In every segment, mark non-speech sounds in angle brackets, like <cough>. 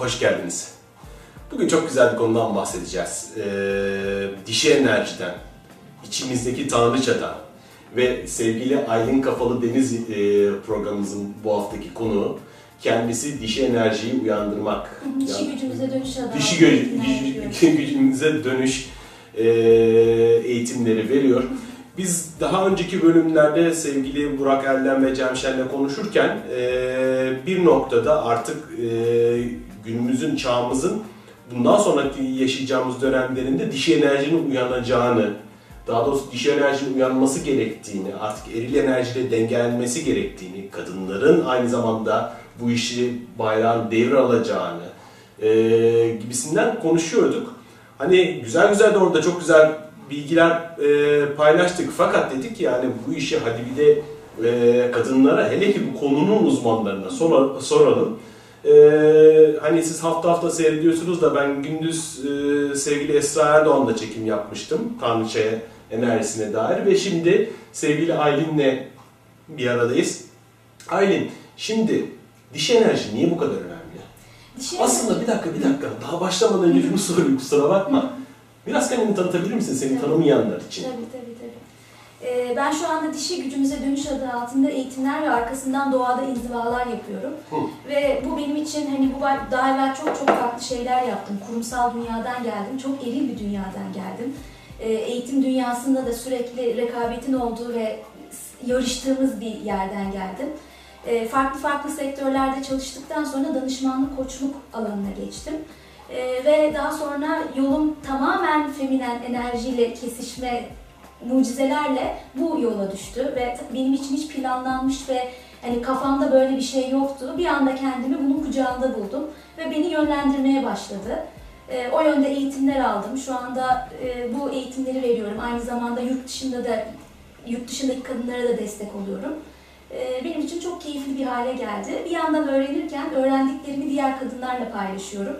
hoş geldiniz. Bugün çok güzel bir konudan bahsedeceğiz. Ee, dişi enerjiden, içimizdeki tanrıçadan ve sevgili Aylin Kafalı Deniz e, programımızın bu haftaki konuğu kendisi dişi enerjiyi uyandırmak. Dişi yani, gücümüze dönüş adı. Dişi gö- <laughs> gücümüze dönüş e, eğitimleri veriyor. Biz daha önceki bölümlerde sevgili Burak Erdem ve Cemşen'le konuşurken e, bir noktada artık e, günümüzün, çağımızın bundan sonraki yaşayacağımız dönemlerinde dişi enerjinin uyanacağını, daha doğrusu dişi enerjinin uyanması gerektiğini, artık eril enerjiyle dengelenmesi gerektiğini, kadınların aynı zamanda bu işi bayrağın devralacağını e, gibisinden konuşuyorduk. Hani güzel güzel de orada çok güzel bilgiler e, paylaştık. Fakat dedik ki yani bu işi hadi bir de e, kadınlara hele ki bu konunun uzmanlarına sor, soralım. E, hani siz hafta hafta seyrediyorsunuz da ben gündüz e, sevgili Esra Erdoğan'la çekim yapmıştım. Tanrıçaya enerjisine dair ve şimdi sevgili Aylin'le bir aradayız. Aylin şimdi diş enerji niye bu kadar önemli? Diş Aslında bir dakika bir dakika daha başlamadan önce şunu sorayım kusura bakma. Biraz kendini tanıtabilir misin seni tabii. tanımayanlar için? Tabii tabii ben şu anda dişi gücümüze dönüş adı altında eğitimler ve arkasından doğada inzivalar yapıyorum. Hı. Ve bu benim için hani bu daha evvel çok çok farklı şeyler yaptım. Kurumsal dünyadan geldim, çok eril bir dünyadan geldim. Ee, eğitim dünyasında da sürekli rekabetin olduğu ve yarıştığımız bir yerden geldim. Ee, farklı farklı sektörlerde çalıştıktan sonra danışmanlık, koçluk alanına geçtim. Ee, ve daha sonra yolum tamamen feminen enerjiyle kesişme mucizelerle bu yola düştü ve benim için hiç planlanmış ve hani kafamda böyle bir şey yoktu. Bir anda kendimi bunun kucağında buldum ve beni yönlendirmeye başladı. E, o yönde eğitimler aldım. Şu anda e, bu eğitimleri veriyorum. Aynı zamanda yurt dışında da yurt dışındaki kadınlara da destek oluyorum. E, benim için çok keyifli bir hale geldi. Bir yandan öğrenirken öğrendiklerimi diğer kadınlarla paylaşıyorum.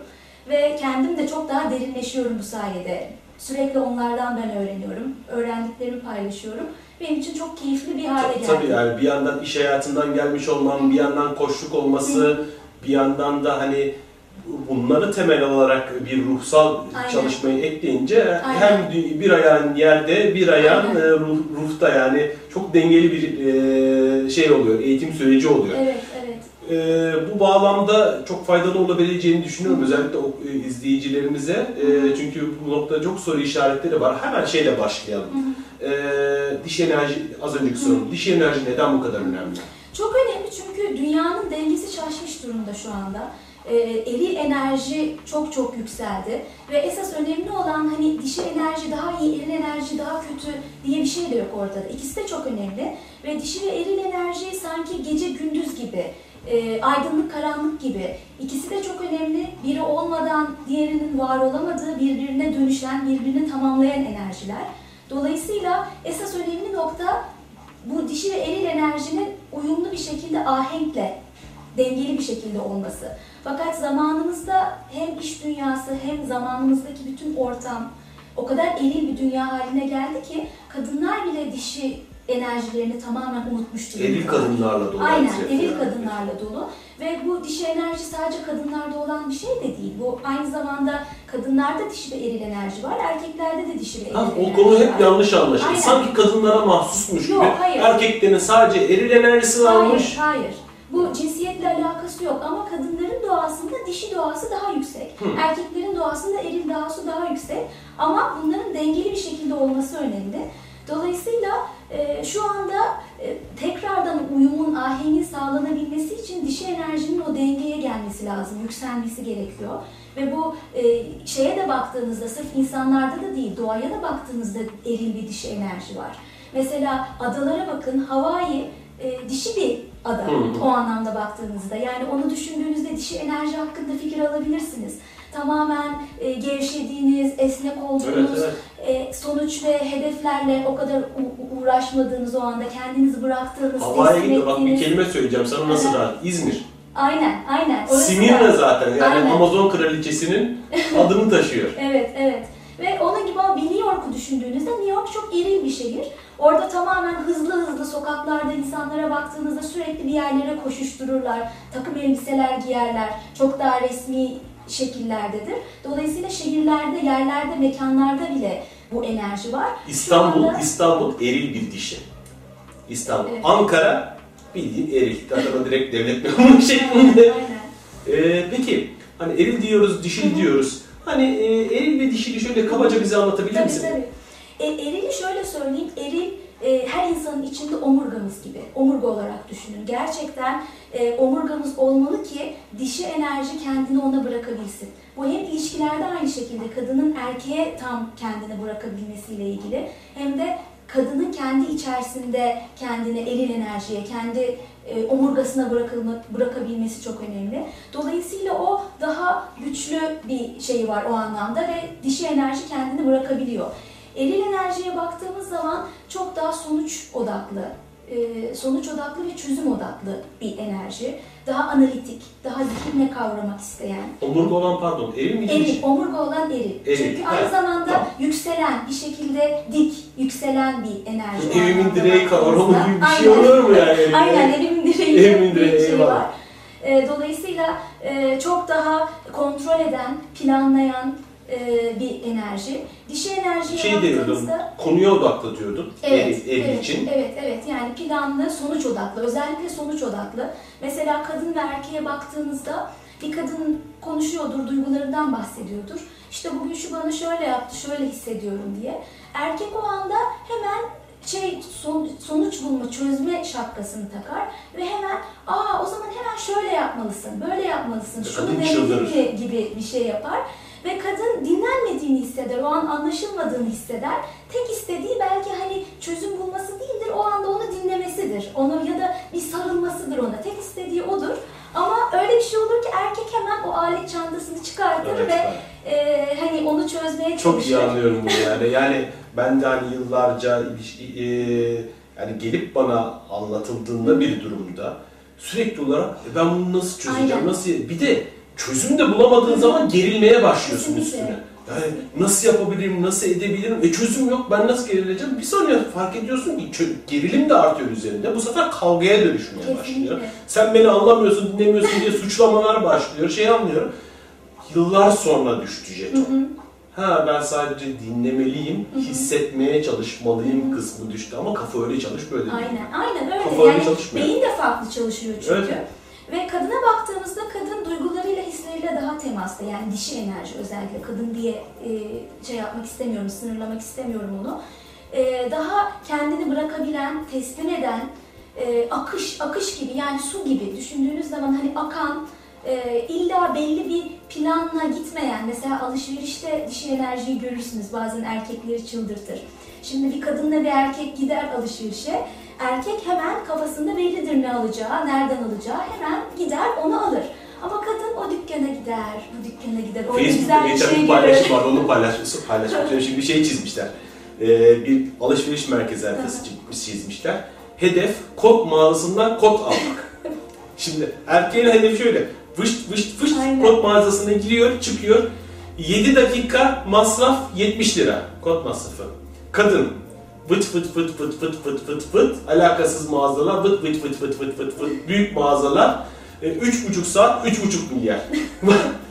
Ve kendim de çok daha derinleşiyorum bu sayede. Sürekli onlardan ben öğreniyorum. Öğrendiklerimi paylaşıyorum. Benim için çok keyifli bir hale geldi. Tabii yani bir yandan iş hayatından gelmiş olman, bir yandan koşluk olması, bir yandan da hani bunları temel olarak bir ruhsal Aynen. çalışmayı ekleyince Aynen. hem bir ayağın yerde bir ayağın. E, ruh, ruhta yani çok dengeli bir e, şey oluyor, eğitim süreci oluyor. Evet. E, bu bağlamda çok faydalı olabileceğini düşünüyorum özellikle o izleyicilerimize. E, çünkü bu noktada çok soru işaretleri var. Hemen şeyle başlayalım. E, diş enerji, az önceki sorum. Diş enerji neden bu kadar önemli? Çok önemli çünkü dünyanın dengesi şaşmış durumda şu anda e, eril enerji çok çok yükseldi. Ve esas önemli olan hani dişi enerji daha iyi, eril enerji daha kötü diye bir şey de yok ortada. İkisi de çok önemli. Ve dişi ve eril enerji sanki gece gündüz gibi, e, aydınlık karanlık gibi. İkisi de çok önemli. Biri olmadan diğerinin var olamadığı, birbirine dönüşen, birbirini tamamlayan enerjiler. Dolayısıyla esas önemli nokta bu dişi ve eril enerjinin uyumlu bir şekilde ahenkle dengeli bir şekilde olması. Fakat zamanımızda hem iş dünyası hem zamanımızdaki bütün ortam o kadar eril bir dünya haline geldi ki kadınlar bile dişi enerjilerini tamamen unutmuş durumda. Eril kadınlarla dolu. Aynen, eril yani. kadınlarla dolu. Ve bu dişi enerji sadece kadınlarda olan bir şey de değil. Bu aynı zamanda kadınlarda dişi ve eril enerji var, erkeklerde de dişi ve eril ha, enerji O konu hep var. yanlış anlaşıldı. Sanki kadınlara mahsusmuş Yok, gibi. Hayır. Erkeklerin sadece eril enerjisi varmış. Hayır, hayır. Bu cinsiyetle alakası yok ama kadınların doğasında dişi doğası daha yüksek. Hı. Erkeklerin doğasında eril doğası daha yüksek. Ama bunların dengeli bir şekilde olması önemli. Dolayısıyla e, şu anda e, tekrardan uyumun, ahengin sağlanabilmesi için dişi enerjinin o dengeye gelmesi lazım, yükselmesi gerekiyor. Ve bu e, şeye de baktığınızda, sırf insanlarda da değil, doğaya da baktığınızda eril bir dişi enerji var. Mesela adalara bakın, Hawaii e, dişi bir ada o anlamda baktığınızda. Yani onu düşündüğünüzde dişi enerji hakkında fikir alabilirsiniz. Tamamen e, gevşediğiniz, esnek olduğunuz, evet, evet. E, sonuç ve hedeflerle o kadar uğraşmadığınız o anda kendinizi bıraktığınız, Havaya gidiyor. Bak bir kelime söyleyeceğim sana nasıl rahat. İzmir. Aynen, aynen. Simirna zaten yani aynen. Amazon kraliçesinin <laughs> adını taşıyor. evet, evet. Ve onun gibi bir New York'u düşündüğünüzde New York çok eril bir şehir. Orada tamamen hızlı hızlı sokaklarda insanlara baktığınızda sürekli bir yerlere koşuştururlar. Takım elbiseler giyerler. Çok daha resmi şekillerdedir. Dolayısıyla şehirlerde, yerlerde, mekanlarda bile bu enerji var. İstanbul, anda- İstanbul eril bir dişi. İstanbul. Evet. Ankara bildiğin eril. Zaten direkt devlet memuru şeklinde. Aynen. Ee, peki hani eril diyoruz, dişil diyoruz. Hani e, eril ve dişili şöyle kabaca bize anlatabilir Tabii misin? tabii. E, erili şöyle söyleyeyim, eril e, her insanın içinde omurgamız gibi, omurga olarak düşünün. Gerçekten e, omurgamız olmalı ki dişi enerji kendini ona bırakabilsin. Bu hem ilişkilerde aynı şekilde kadının erkeğe tam kendini bırakabilmesiyle ilgili hem de kadının kendi içerisinde kendini eril enerjiye, kendi e, omurgasına bırakılma, bırakabilmesi çok önemli. Dolayısıyla o daha güçlü bir şey var o anlamda ve dişi enerji kendini bırakabiliyor. Eril enerjiye baktığımız zaman çok daha sonuç odaklı, e, sonuç odaklı ve çözüm odaklı bir enerji. Daha analitik, daha zihinle kavramak isteyen. Omurga olan pardon, miydi? Eril, dişi? omurga olan eril. Eril, Çünkü evet, aynı zamanda tamam. yükselen, bir şekilde dik, yükselen bir enerji. Evimin direği kavramı gibi bir şey olur mu yani? <laughs> Aynen evimin direği Evimin bir direği, şey eyvallah. var. E, dolayısıyla e, çok daha kontrol eden, planlayan bir enerji. Dişi enerjiye Şey diyordun, konuya odaklı diyordun. Evet, eril, eril evet, için. evet, evet. Yani planlı, sonuç odaklı. Özellikle sonuç odaklı. Mesela kadın ve erkeğe baktığınızda bir kadın konuşuyordur, duygularından bahsediyordur. İşte bugün şu bana şöyle yaptı, şöyle hissediyorum diye. Erkek o anda hemen şey son- sonuç bulma, çözme şapkasını takar ve hemen aa o zaman hemen şöyle yapmalısın, böyle yapmalısın, şunu denedin gibi bir şey yapar. Ve kadın dinlenmediğini hisseder, o an anlaşılmadığını hisseder. Tek istediği belki hani çözüm bulması değildir, o anda onu dinlemesidir. Onu ya da bir sarılmasıdır ona. Tek istediği odur. Ama öyle bir şey olur ki erkek hemen o alet çantasını çıkartır Evet, ve e, hani onu çözmeye Çok çalışır. iyi anlıyorum bunu <laughs> yani. Yani ben de hani yıllarca e, yani gelip bana anlatıldığında bir durumda sürekli olarak "E ben bunu nasıl çözeceğim, Aynen. nasıl bir de çözüm de bulamadığın zaman gerilmeye başlıyorsun üstüne. Yani nasıl yapabilirim, nasıl edebilirim? E çözüm yok, ben nasıl gerileceğim? Bir sonra fark ediyorsun ki gerilim de artıyor üzerinde. Bu sefer kavgaya dönüşmeye başlıyor. Sen beni anlamıyorsun, dinlemiyorsun diye suçlamalar başlıyor. Şey anlıyorum. Yıllar sonra düştü jeton. hı. Ha ben sadece dinlemeliyim, hissetmeye çalışmalıyım kısmı düştü ama kafa öyle çalışmıyor dedi. Aynen, aynen öyle. Kafa öyle yani çalışmıyor. beyin de farklı çalışıyor çünkü. Evet. Ve kadına baktığımızda kadın duygularıyla, hisleriyle daha temasta. Yani dişi enerji özellikle kadın diye e, şey yapmak istemiyorum, sınırlamak istemiyorum onu. E, daha kendini bırakabilen, teslim eden, e, akış, akış gibi yani su gibi düşündüğünüz zaman hani akan, e, illa belli bir planla gitmeyen, mesela alışverişte dişi enerjiyi görürsünüz bazen erkekleri çıldırtır. Şimdi bir kadınla bir erkek gider alışverişe, erkek hemen kafasında bellidir ne alacağı, nereden alacağı, hemen gider onu alır. Ama kadın o dükkana gider, bu dükkana gider, orada güzel bir şey görür. paylaşım vardı, onu <laughs> paylaşmış, istiyorum. Şimdi bir şey çizmişler. Ee, bir alışveriş merkezi haritası çizmiş- çizmişler. Hedef kot mağazasından kot almak. <laughs> Şimdi erkeğin hedefi şöyle. Vışt vışt vışt Aynen. kot mağazasına giriyor, çıkıyor. 7 dakika masraf 70 lira kot masrafı. Kadın vıt vıt vıt vıt vıt vıt vıt vıt alakasız mağazalar vıt vıt vıt vıt vıt vıt vıt büyük mağazalar e, üç buçuk saat üç buçuk milyar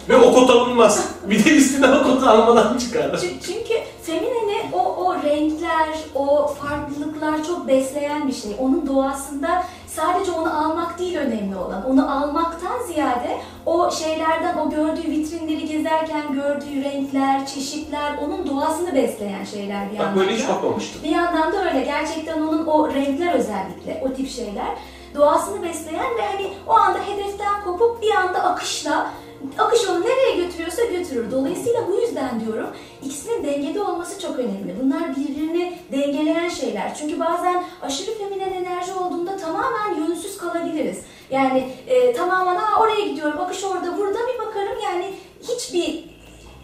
ve o kot alınmaz bir de üstüne o kotu almadan çıkar Çü- Çünkü feminini o, o renkler, o farklılıklar çok besleyen bir şey. Onun doğasında sadece onu almak değil önemli olan. Onu almaktan ziyade o şeylerden, o gördüğü vitrinleri gezerken gördüğü renkler, çeşitler, onun doğasını besleyen şeyler bir bak yandan böyle hiç bakmamıştım Bir yandan da öyle. Gerçekten onun o renkler özellikle, o tip şeyler doğasını besleyen ve hani o anda hedeften kopup bir anda akışla akış onu nereye götürüyorsa götürür. Dolayısıyla bu yüzden diyorum ikisinin dengede olması çok önemli. Bunlar birbirini dengeleyen şeyler. Çünkü bazen aşırı feminen enerji olduğunda tamamen yönsüz kalabiliriz. Yani e, tamamen Aa, oraya gidiyorum, akış orada, burada bir bakarım yani hiçbir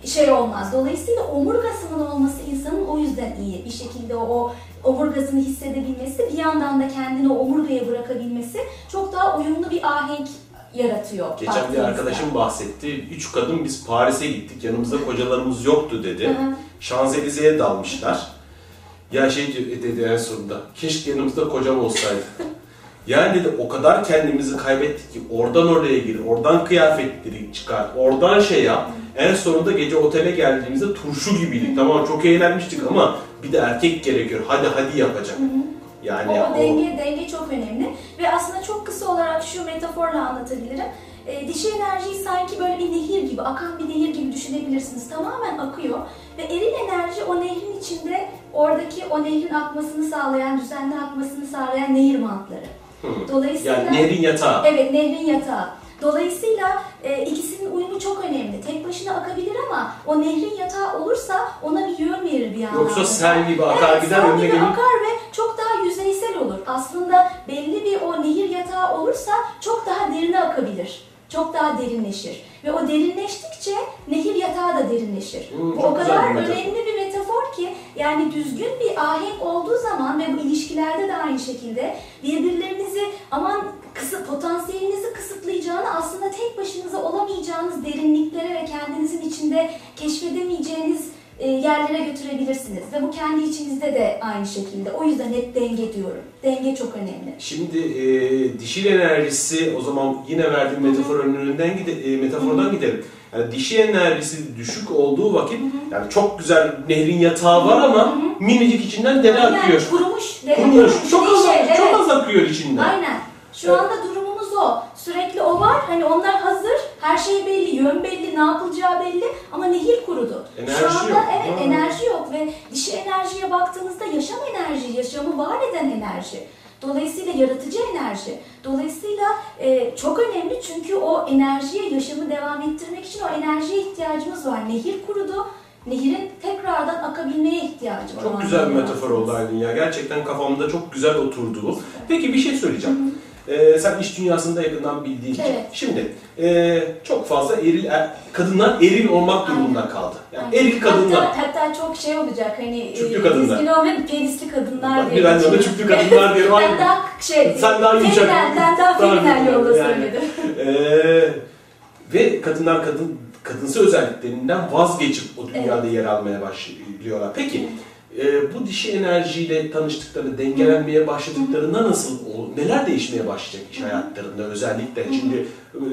şey olmaz. Dolayısıyla omurgasının olması insanın o yüzden iyi. Bir şekilde o, omurgasını hissedebilmesi, bir yandan da kendini omurgaya bırakabilmesi çok daha uyumlu bir ahenk yaratıyor. geçen bir arkadaşım bahsetti üç kadın biz Paris'e gittik yanımızda kocalarımız yoktu dedi. Şanzelize'ye dalmışlar Ya şey dedi en sonunda, keşke yanımızda kocam olsaydı. <laughs> Yani dedi o kadar kendimizi kaybettik ki oradan oraya gir, oradan kıyafetleri çıkar, oradan şey yap. En sonunda gece otele geldiğimizde turşu gibiydik. Tamam çok eğlenmiştik ama bir de erkek gerekiyor. Hadi hadi yapacak. Yani o, o denge, denge çok önemli. Ve aslında çok kısa olarak şu metaforla anlatabilirim. E, dişi enerjiyi sanki böyle bir nehir gibi, akan bir nehir gibi düşünebilirsiniz. Tamamen akıyor. Ve eril enerji o nehrin içinde oradaki o nehrin akmasını sağlayan, düzenli akmasını sağlayan nehir bantları. Dolayısıyla yani nehrin yatağı. Evet, nehrin yatağı. Dolayısıyla e, ikisinin uyumu çok önemli. Tek başına akabilir ama o nehrin yatağı olursa ona bir yön verir bir anlamda. Yoksa sel gibi akar evet, gider önüne gelir. akar ve çok daha yüzeysel olur. Aslında belli bir o nehir yatağı olursa çok daha derine akabilir. Çok daha derinleşir. Ve o derinleştikçe nehir yatağı da derinleşir. Hmm, o kadar bir önemli bir metafor ki yani düzgün bir ahenk olduğu zaman ve bu ilişkilerde de aynı şekilde birbirlerinizi aman kısı, potansiyelinizi kısıtlayacağını aslında tek başınıza olamayacağınız derinliklere ve kendinizin içinde keşfedemeyeceğiniz e, yerlere götürebilirsiniz. Ve bu kendi içinizde de aynı şekilde. O yüzden hep denge diyorum. Denge çok önemli. Şimdi e, dişil enerjisi o zaman yine verdiğim metafor önünden gide, e, metafordan gidelim. Yani dişi enerjisi düşük olduğu vakit yani çok güzel nehrin yatağı var ama minicik içinden dere akıyor. kurumuş. de- Kurumuş. Çok az, şey, çok az akıyor içinden. Aynen. Şu anda durumumuz o. Sürekli o var. Hani onlar hazır. Her şey belli, yön belli, ne yapılacağı belli ama nehir kurudu. Enerji Şu anda yok. evet Ha. enerji yok ve dişi enerjiye baktığınızda yaşam enerji, yaşamı var eden enerji. Dolayısıyla yaratıcı enerji. Dolayısıyla e, çok önemli çünkü o enerjiye, yaşamı devam ettirmek için o enerjiye ihtiyacımız var. Nehir kurudu. Nehirin tekrardan akabilmeye ihtiyacı var. Çok güzel bir metafor oldu Aylin ya. Gerçekten kafamda çok güzel oturdu. Peki bir şey söyleyeceğim. Ee, sen iş dünyasında yakından bildiğin için. Evet. Şimdi e, çok fazla eril er- kadınlar eril olmak durumunda kaldı. Yani Aynen. eril kadınlar. Hatta, hatta çok şey olacak hani Çüklü e, kadınlar. dizgin olmayan penisli kadınlar diye. ben de çüklü kadınlar diyorum. <laughs> ben daha şey, Sen daha yumuşak. ben daha feminen yolda yani. söyledim. <laughs> Ee, ve kadınlar kadın kadınsı özelliklerinden vazgeçip o dünyada yer almaya başlıyorlar. Peki e, bu dişi enerjiyle tanıştıklarında, dengelenmeye başladıklarında nasıl, neler değişmeye başlayacak iş hayatlarında özellikle? Şimdi e,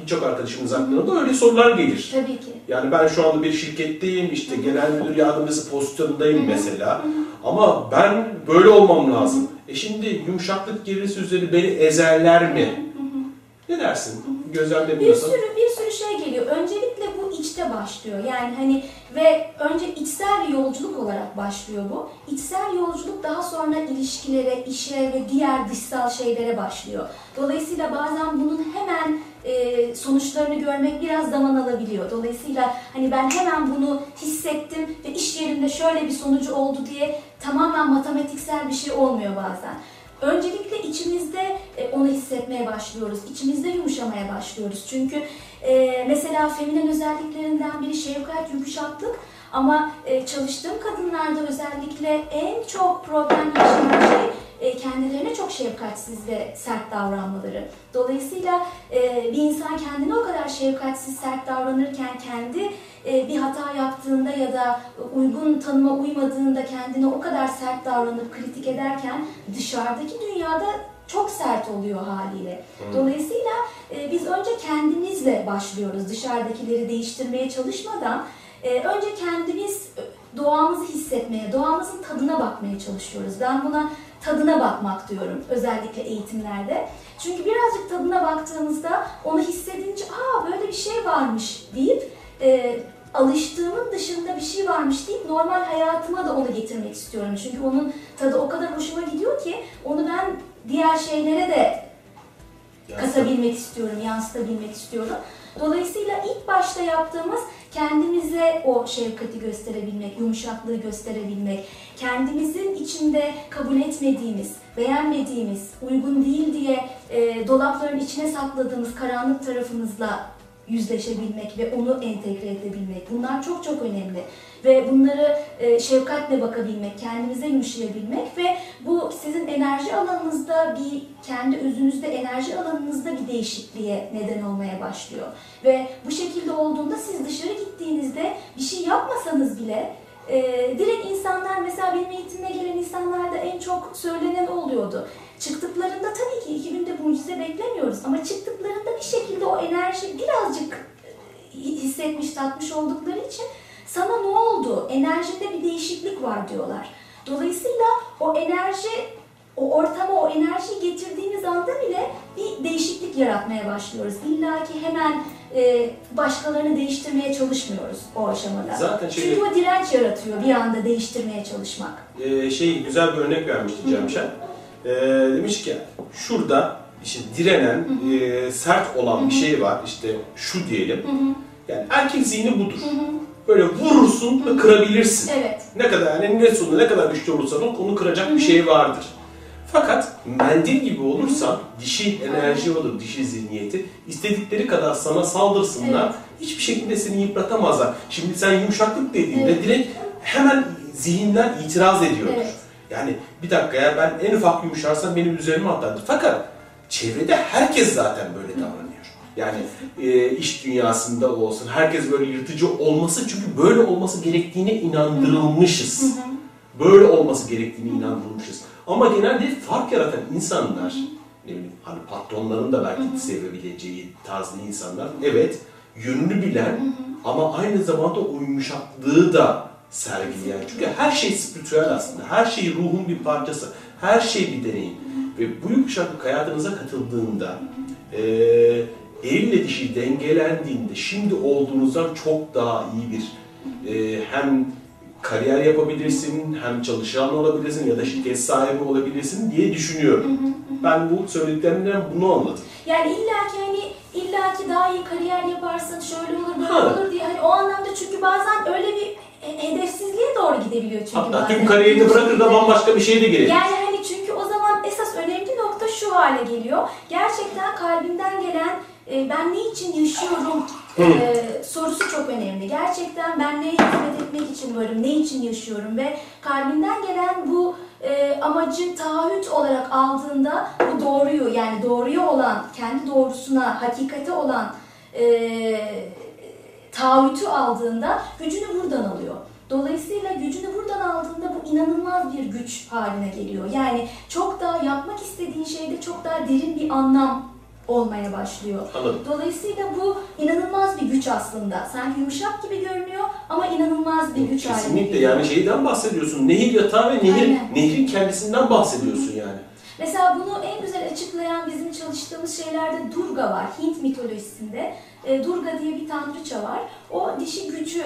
birçok arkadaşımız aklına öyle sorular gelir. Tabii ki. Yani ben şu anda bir şirketteyim, işte genel müdür yardımcısı pozisyonundayım mesela. Ama ben böyle olmam lazım. E şimdi yumuşaklık gerisi üzeri beni ezerler mi? Ne dersin? Bir Gözlemlemiyorsan. sürü bir sürü şey geliyor. Öncelikle içte başlıyor. Yani hani ve önce içsel bir yolculuk olarak başlıyor bu. İçsel yolculuk daha sonra ilişkilere, işe ve diğer dışsal şeylere başlıyor. Dolayısıyla bazen bunun hemen e, sonuçlarını görmek biraz zaman alabiliyor. Dolayısıyla hani ben hemen bunu hissettim ve iş yerinde şöyle bir sonucu oldu diye tamamen matematiksel bir şey olmuyor bazen. Öncelikle içimizde e, onu hissetmeye başlıyoruz. İçimizde yumuşamaya başlıyoruz. Çünkü e, mesela feminen özelliklerinden biri şefkat, yumuşaklık. Ama e, çalıştığım kadınlarda özellikle en çok problem yaşanan şey e, kendilerine çok şefkatsiz ve sert davranmaları. Dolayısıyla e, bir insan kendine o kadar şefkatsiz, sert davranırken kendi e, bir hata yaptığında ya da uygun tanıma uymadığında kendine o kadar sert davranıp kritik ederken dışarıdaki dünyada çok sert oluyor haliyle. Dolayısıyla e, biz önce kendimizle başlıyoruz dışarıdakileri değiştirmeye çalışmadan. e, önce kendimiz e, doğamızı hissetmeye, doğamızın tadına bakmaya çalışıyoruz. Ben buna tadına bakmak diyorum özellikle eğitimlerde. Çünkü birazcık tadına baktığımızda onu hissedince aa böyle bir şey varmış deyip e, alıştığımın dışında bir şey varmış deyip normal hayatıma da onu getirmek istiyorum. Çünkü onun tadı o kadar hoşuma gidiyor ki onu ben diğer şeylere de katabilmek istiyorum, yansıtabilmek istiyorum. Dolayısıyla ilk başta yaptığımız kendimize o şefkati gösterebilmek, yumuşaklığı gösterebilmek, kendimizin içinde kabul etmediğimiz, beğenmediğimiz, uygun değil diye e, dolapların içine sakladığımız karanlık tarafımızla yüzleşebilmek ve onu entegre edebilmek. Bunlar çok çok önemli. Ve bunları e, şefkatle bakabilmek, kendimize yumuşayabilmek ve bu sizin enerji alanınızda bir, kendi özünüzde enerji alanınızda bir değişikliğe neden olmaya başlıyor. Ve bu şekilde olduğunda siz dışarı gittiğinizde bir şey yapmasanız bile e, direkt insanlar mesela benim eğitimime gelen insanlarda en çok söylenen oluyordu. Çıktıklarında tabii ki iki günde mucize beklemiyoruz ama çıktıklarında bir şekilde o enerji birazcık e, hissetmiş, tatmış oldukları için sana ne oldu? Enerjinde bir değişiklik var diyorlar. Dolayısıyla o enerji, o ortama o enerjiyi getirdiğimiz anda bile bir değişiklik yaratmaya başlıyoruz. İlla ki hemen e, başkalarını değiştirmeye çalışmıyoruz o aşamada. Zaten şey- Çünkü o direnç yaratıyor bir anda değiştirmeye çalışmak. Ee, şey güzel bir örnek vermişti Cemşen. Ee, demiş ki şurada işte direnen, e, sert olan bir şey var. İşte şu diyelim. Yani erkek zihni budur. Böyle vurursun ve kırabilirsin. Evet. Ne kadar yani ne sonunda ne kadar güçlü olursan ol, onu kıracak bir şey vardır. Fakat mendil gibi olursan dişi enerji olur, dişi zihniyeti istedikleri kadar sana saldırsınlar. Evet. Hiçbir şekilde seni yıpratamazlar. Şimdi sen yumuşaklık dediğinde Evet. direkt hemen zihinler itiraz ediyordur. Evet. Yani bir dakika ya ben en ufak yumuşarsam benim üzerime atlardır. Fakat çevrede herkes zaten böyle davranıyor. Yani e, iş dünyasında olsun herkes böyle yırtıcı olması çünkü böyle olması gerektiğine inandırılmışız. Böyle olması gerektiğine inandırılmışız. Ama genelde fark yaratan insanlar, ne bileyim hani patronların da belki sevebileceği tarzda insanlar, evet yönünü bilen ama aynı zamanda o yumuşaklığı da sergileyen. Çünkü her şey spiritüel aslında. Her şey ruhun bir parçası. Her şey bir deneyim. Ve bu yumuşaklık hayatınıza katıldığında eee elle dişi dengelendiğinde şimdi olduğunuzdan çok daha iyi bir eee, hem kariyer yapabilirsin, hem çalışan olabilirsin ya da şirket sahibi olabilirsin diye düşünüyorum. Ben bu söylediklerimden bunu anladım. Yani illaki hani illaki daha iyi kariyer yaparsın, şöyle olur, böyle Ha. olur diye hani o anlamda çünkü bazen öyle bir he- hedefsizliğe doğru gidebiliyor çünkü Hatta bazen. tüm kariyerini bırakır da bambaşka bir şey de gelir. Yani hani çünkü o zaman esas önemli nokta şu hale geliyor. Gerçekten kalbinden gelen e, ben ne için yaşıyorum e, sorusu çok önemli. Gerçekten ben neye hizmet etmek için varım, ne için yaşıyorum ve kalbinden gelen bu e, amacı taahhüt olarak aldığında bu doğruyu yani doğruya olan, kendi doğrusuna, hakikate olan e, taahhütü aldığında gücünü buradan alıyor. Dolayısıyla gücünü buradan aldığında bu inanılmaz bir güç haline geliyor. Yani çok daha yapmak istediğin şeyde çok daha derin bir anlam olmaya başlıyor. Anladım. Dolayısıyla bu inanılmaz bir güç aslında. Sanki yumuşak gibi görünüyor ama inanılmaz bir güç haline Kesinlikle geliyor. yani şeyden bahsediyorsun. Nehir yatağı ve nehir, Aynen. nehrin kendisinden bahsediyorsun yani. Mesela bunu en güzel açıklayan bizim çalıştığımız şeylerde Durga var. Hint mitolojisinde e, Durga diye bir tanrıça var. O dişi gücü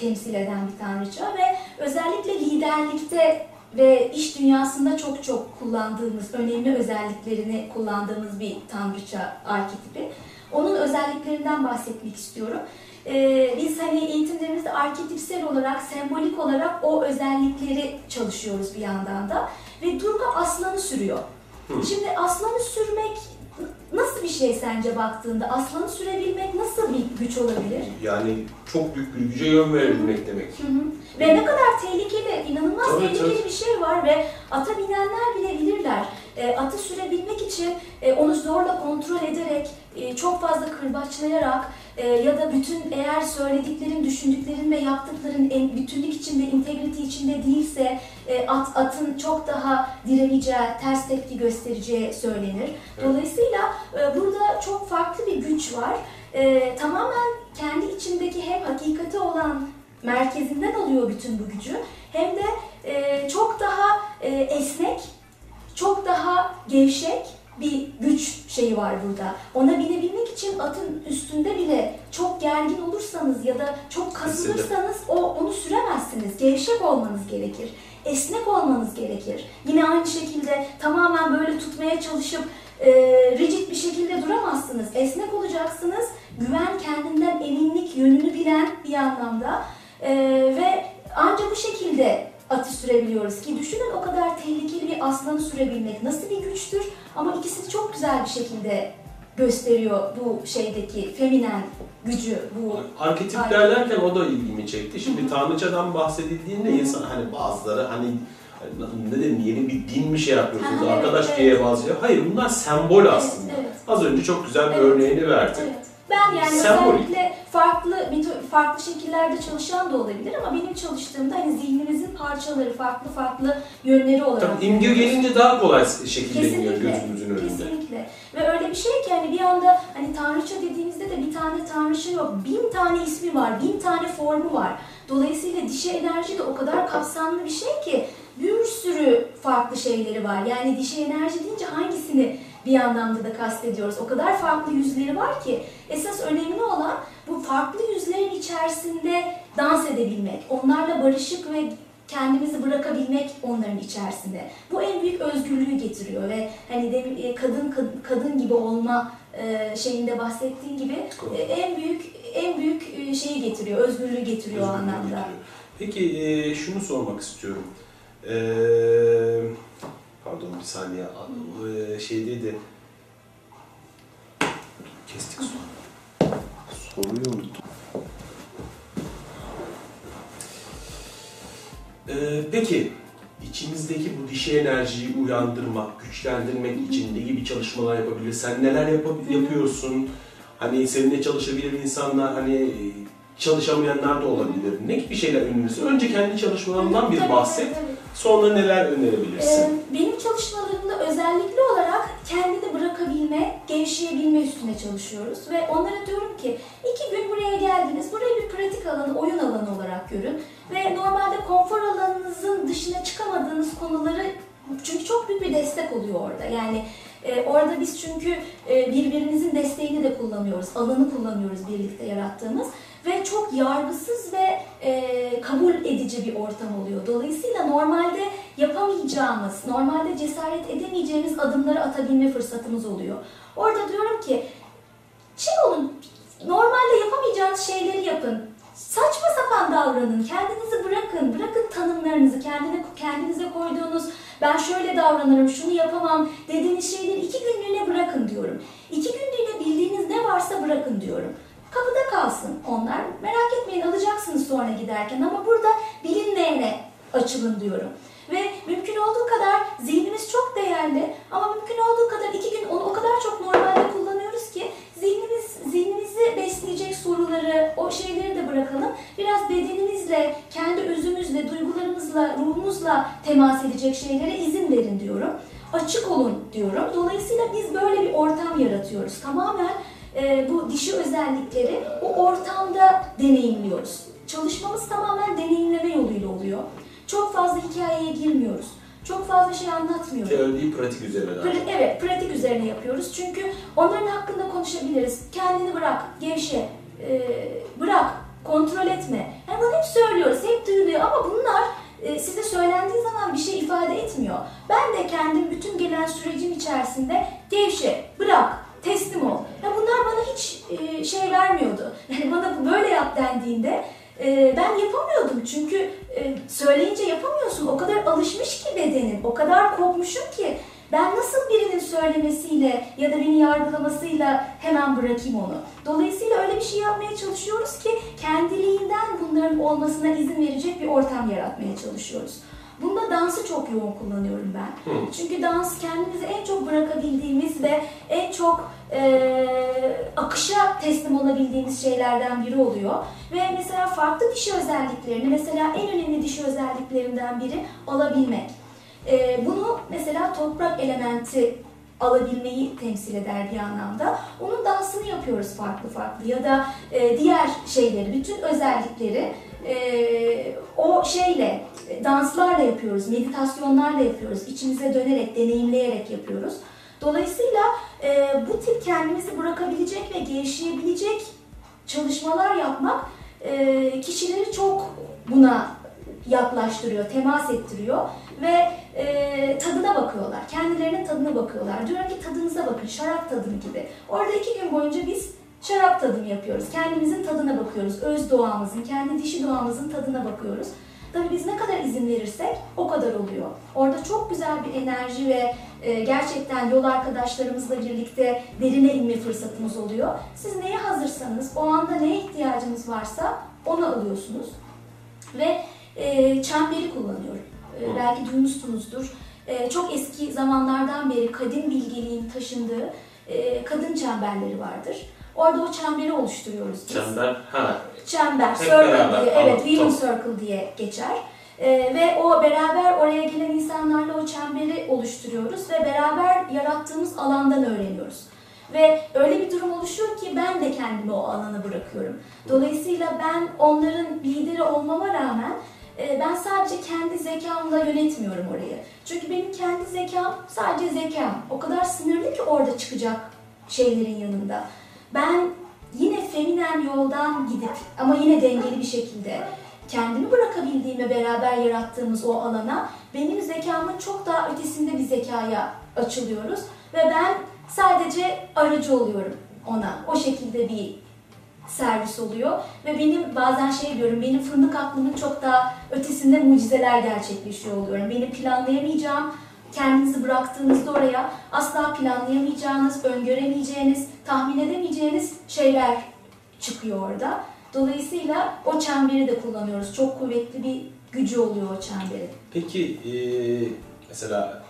temsil eden bir tanrıça ve özellikle liderlikte ve iş dünyasında çok çok kullandığımız, önemli özelliklerini kullandığımız bir tanrıça arketipi. Onun özelliklerinden bahsetmek istiyorum. Ee, biz hani eğitimlerimizde arketipsel olarak, sembolik olarak o özellikleri çalışıyoruz bir yandan da. Ve Durga aslanı sürüyor. Şimdi aslanı sürmek nasıl bir şey sence baktığında? Aslanı sürebilmek nasıl bir güç olabilir? Yani çok büyük bir güce yön verebilmek demek. Hı hı. Ve ne kadar tehlikeli, inanılmaz Tabii, tehlikeli tabii. bir şey var ve ata binenler bile bilirler. E, atı sürebilmek için e, onu zorla kontrol ederek, e, çok fazla kırbaçlayarak e, ya da bütün eğer söylediklerin, düşündüklerin ve yaptıkların en, bütünlük içinde, integrity içinde değilse e, at, atın çok daha direneceği, ters tepki göstereceği söylenir. Dolayısıyla e, burada çok farklı bir güç var. E, tamamen kendi içindeki hem hakikati olan merkezinden alıyor bütün bu gücü hem de e, çok daha e, esnek, çok daha gevşek bir güç şeyi var burada. Ona binebilmek için atın üstünde bile çok gergin olursanız ya da çok kasılırsanız o onu süremezsiniz. Gevşek olmanız gerekir. Esnek olmanız gerekir. Yine aynı şekilde tamamen böyle tutmaya çalışıp e, rigid bir şekilde duramazsınız. Esnek olacaksınız. Güven, kendinden eminlik, yönünü bilen bir anlamda. E, ve ancak bu şekilde atı sürebiliyoruz ki düşünün o kadar tehlikeli bir aslanı sürebilmek nasıl bir güçtür ama ikisi çok güzel bir şekilde gösteriyor bu şeydeki feminen gücü bu Arketip Aynen. derlerken o da ilgimi çekti. Şimdi tanrıçadan bahsedildiğinde insan hani bazıları hani ne dedim yeni bir din mi şey yapıyorsunuz Ha, evet, arkadaş evet. diye bazı Hayır bunlar sembol aslında. evet. Az önce çok güzel bir Evet. örneğini verdi. Evet. Ben yani Sembolik. özellikle farklı farklı şekillerde çalışan da olabilir ama benim çalıştığımda hani zihnimizin parçaları farklı farklı yönleri olarak. Tabii imge gelince daha kolay şekilleniyor gözümüzün önünde. Kesinlikle. Ve öyle bir şey ki hani bir anda hani tanrıça dediğimizde de bir tane tanrıça yok. Bin tane ismi var, bin tane formu var. Dolayısıyla dişi enerji de o kadar kapsamlı bir şey ki bir sürü farklı şeyleri var. Yani dişi enerji deyince hangisini bir anlamda da kastediyoruz. O kadar farklı yüzleri var ki esas önemli olan bu farklı yüzlerin içerisinde dans edebilmek, onlarla barışık ve kendimizi bırakabilmek onların içerisinde. Bu en büyük özgürlüğü getiriyor ve hani demin e, kadın kadın, gibi olma e, şeyinde bahsettiğin gibi e, en büyük en büyük şeyi getiriyor, özgürlüğü getiriyor Özgürlüğü anlamda. getiriyor. Peki şunu sormak istiyorum. E, pardon bir saniye. E, şeydeydi. Kestik sonra. Soruyu unuttum. E, peki içimizdeki bu dişi enerjiyi uyandırmak, güçlendirmek için ne gibi çalışmalar yapabiliriz? Sen neler yap- yapıyorsun? Hani seninle çalışabilir insanlar, hani çalışamayanlar da olabilir. Ne gibi şeyler önerirsin? Önce kendi çalışmalarından bir bahset. Sonra neler önerebilirsin? Ee, benim çalışmalarımda özellikle olarak kendini bırakabilme, gevşeyebilme üstüne çalışıyoruz. Ve onlara diyorum ki iki gün buraya geldiniz, burayı bir pratik alanı, oyun alanı olarak görün. Ve normalde konfor alanınızın dışına çıkamadığınız konuları çünkü çok büyük bir destek oluyor orada. Yani e, orada biz çünkü e, birbirimizin desteğini de kullanıyoruz, alanı kullanıyoruz birlikte yarattığımız ve çok yargısız ve e, kabul edici bir ortam oluyor. Dolayısıyla normalde yapamayacağımız, normalde cesaret edemeyeceğimiz adımları atabilme fırsatımız oluyor. Orada diyorum ki şey olun, normalde yapamayacağınız şeyleri yapın. Saçma sapan davranın, kendinizi bırakın, bırakın tanımlarınızı, kendine, kendinize koyduğunuz ben şöyle davranırım, şunu yapamam dediğiniz şeyleri iki günlüğüne bırakın diyorum. İki günlüğüne bildiğiniz ne varsa bırakın diyorum. Kalsın onlar. Merak etmeyin alacaksınız sonra giderken ama burada bilinmeyene açılın diyorum. Ve mümkün olduğu kadar zihnimiz çok değerli ama mümkün olduğu kadar iki gün onu o kadar çok normalde kullanıyoruz ki zihnimiz zihnimizi besleyecek soruları, o şeyleri de bırakalım. Biraz bedenimizle, kendi özümüzle, duygularımızla, ruhumuzla temas edecek şeylere izin verin diyorum. Açık olun diyorum. Dolayısıyla biz böyle bir ortam yaratıyoruz. Tamamen e, bu dişi özellikleri o ortamda deneyimliyoruz. Çalışmamız tamamen deneyimleme yoluyla oluyor. Çok fazla hikayeye girmiyoruz. Çok fazla şey anlatmıyoruz. Teori değil, pratik üzerine. Pra- evet, pratik üzerine yapıyoruz. Çünkü onların hakkında konuşabiliriz. Kendini bırak, gevşe, e, bırak, kontrol etme. Yani bunu hep söylüyoruz, hep duyuluyor ama bunlar e, size söylendiği zaman bir şey ifade etmiyor. Ben de kendim bütün gelen sürecim içerisinde gevşe, bırak, teslim ol. Ya bunlar bana hiç e, şey vermiyordu. <laughs> Yani bana böyle yap dendiğinde e, ben yapamıyordum çünkü e, söyleyince yapamıyorsun. O kadar alışmış ki bedenim, o kadar kopmuşum ki ben nasıl birinin söylemesiyle ya da beni yargılamasıyla hemen bırakayım onu. Dolayısıyla öyle bir şey yapmaya çalışıyoruz ki kendiliğinden bunların olmasına izin verecek bir ortam yaratmaya çalışıyoruz. Bunda dansı çok yoğun kullanıyorum ben. Hı. Çünkü dans kendimizi en çok bırakabildiğimiz ve en çok e, akışa teslim olabildiğimiz şeylerden biri oluyor. Ve mesela farklı dişi özelliklerini, mesela en önemli dişi özelliklerinden biri alabilmek. E, bunu mesela toprak elementi alabilmeyi temsil eder bir anlamda. Onun dansını yapıyoruz farklı farklı ya da e, diğer şeyleri, bütün özellikleri e, o şeyle, danslarla yapıyoruz, meditasyonlarla yapıyoruz, içimize dönerek, deneyimleyerek yapıyoruz. Dolayısıyla e, bu tip kendimizi bırakabilecek ve gevşeyebilecek çalışmalar yapmak e, kişileri çok buna yaklaştırıyor, temas ettiriyor ve e, tadına bakıyorlar. Kendilerinin tadına bakıyorlar. Diyorum ki tadınıza bakın, şarap tadımı gibi. Orada iki gün boyunca biz şarap tadımı yapıyoruz. Kendimizin tadına bakıyoruz. Öz doğamızın, kendi dişi doğamızın tadına bakıyoruz. Tabii biz ne kadar izin verirsek o kadar oluyor. Orada çok güzel bir enerji ve e, gerçekten yol arkadaşlarımızla birlikte derine inme fırsatımız oluyor. Siz neye hazırsanız, o anda neye ihtiyacınız varsa onu alıyorsunuz. Ve e, çemberi kullanıyorum. E, belki duymuşsunuzdur. E, çok eski zamanlardan beri kadim bilgeliğin taşındığı e, kadın çemberleri vardır. Orada o çemberi oluşturuyoruz biz. Çember, ha. Çember, Hep circle beraber, diye, evet, tamam. Circle diye geçer. Ee, ve o beraber oraya gelen insanlarla o çemberi oluşturuyoruz ve beraber yarattığımız alandan öğreniyoruz. Ve öyle bir durum oluşuyor ki ben de kendimi o alana bırakıyorum. Dolayısıyla ben onların lideri olmama rağmen e, ben sadece kendi zekamla yönetmiyorum orayı. Çünkü benim kendi zekam sadece zekam. O kadar sınırlı ki orada çıkacak şeylerin yanında. Ben feminen yoldan gidip ama yine dengeli bir şekilde kendimi bırakabildiğime beraber yarattığımız o alana benim zekamın çok daha ötesinde bir zekaya açılıyoruz ve ben sadece aracı oluyorum ona. O şekilde bir servis oluyor ve benim bazen şey diyorum benim fındık aklımın çok daha ötesinde mucizeler gerçekleşiyor oluyorum. Benim planlayamayacağım kendinizi bıraktığınızda oraya asla planlayamayacağınız, öngöremeyeceğiniz, tahmin edemeyeceğiniz şeyler çıkıyor orada. Dolayısıyla o çemberi de kullanıyoruz. Çok kuvvetli bir gücü oluyor o çemberi. Peki e, mesela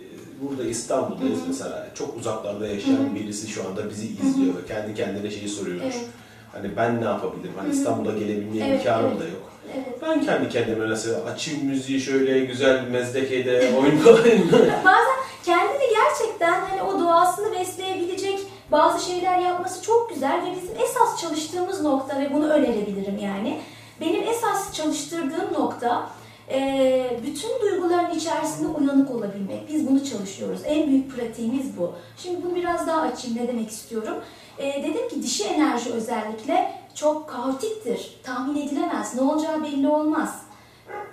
e, burada İstanbul'dayız mesela çok uzaklarda yaşayan birisi şu anda bizi izliyor ve kendi kendine şeyi soruyormuş. Evet. Hani ben ne yapabilirim? Hani İstanbul'a gelebilmeye Evet, imkanım evet. da yok. Evet. Ben kendi kendime mesela açayım müziği şöyle güzel mezdekede oynayayım. <laughs> Bazen kendini gerçekten hani o doğasını besleyebilecek bazı şeyler yapması çok güzel ve bizim esas çalıştığımız nokta ve bunu önerebilirim yani. Benim esas çalıştırdığım nokta e, bütün duyguların içerisinde uyanık olabilmek. Biz bunu çalışıyoruz. En büyük pratiğimiz bu. Şimdi bunu biraz daha açayım ne demek istiyorum. E, dedim ki dişi enerji özellikle çok kaotiktir. Tahmin edilemez. Ne olacağı belli olmaz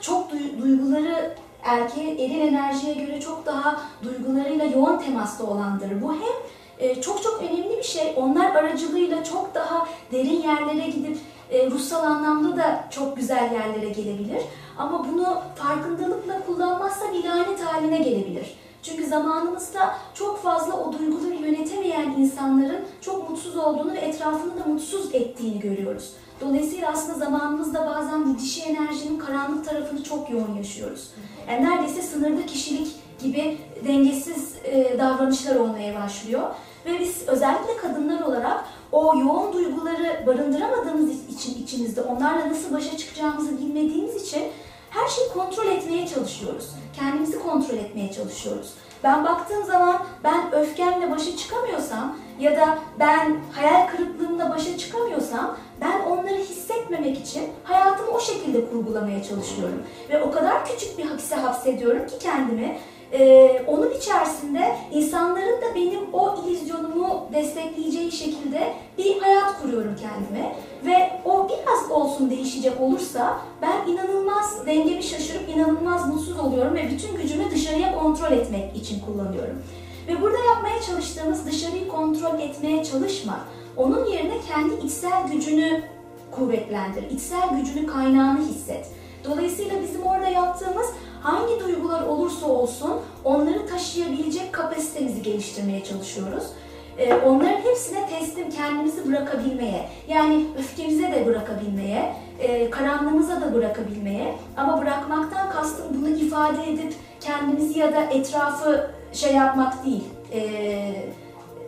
çok duy- duyguları erkeğe, eril enerjiye göre çok daha duygularıyla yoğun temasta olandır. Bu hem e, çok çok önemli bir şey. Onlar aracılığıyla çok daha derin yerlere gidip e, ruhsal anlamda da çok güzel yerlere gelebilir. Ama bunu farkındalıkla kullanmazsa bir lanet haline gelebilir. Çünkü zamanımızda çok fazla o duyguları yönetemeyen insanların çok mutsuz olduğunu ve etrafını da mutsuz ettiğini görüyoruz. Dolayısıyla aslında zamanımızda bazen bu dişi enerjinin karanlık tarafını çok yoğun yaşıyoruz. Yani neredeyse sınırda kişilik gibi dengesiz e, davranışlar olmaya başlıyor. Ve biz özellikle kadınlar olarak o yoğun duyguları barındıramadığımız için içimizde onlarla nasıl başa çıkacağımızı bilmediğimiz için her şeyi kontrol etmeye çalışıyoruz. Kendimizi kontrol etmeye çalışıyoruz. Ben baktığım zaman ben öfkemle başa çıkamıyorsam ya da ben hayal kırıklığımla başa çıkamıyorsam ben onları hissetmemek için hayatımı o şekilde kurgulamaya çalışıyorum. Ve o kadar küçük bir hapse hapsediyorum ki kendimi. Ee, onun içerisinde insanların da benim o illüzyonumu destekleyeceği şekilde bir hayat kuruyorum kendime. Ve o biraz olsun değişecek olursa ben inanılmaz dengemi şaşırıp inanılmaz mutsuz oluyorum ve bütün gücümü dışarıya kontrol etmek için kullanıyorum. Ve burada yapmaya çalıştığımız dışarıyı kontrol etmeye çalışma. Onun yerine kendi içsel gücünü kuvvetlendir. içsel gücünü kaynağını hisset. Dolayısıyla bizim orada yaptığımız hangi duygular olursa olsun onları taşıyabilecek kapasitemizi geliştirmeye çalışıyoruz. Ee, onların hepsine teslim kendimizi bırakabilmeye, yani öfkemize de bırakabilmeye, e, karanlığımıza da bırakabilmeye ama bırakmaktan kastım bunu ifade edip kendimizi ya da etrafı şey yapmak değil, e,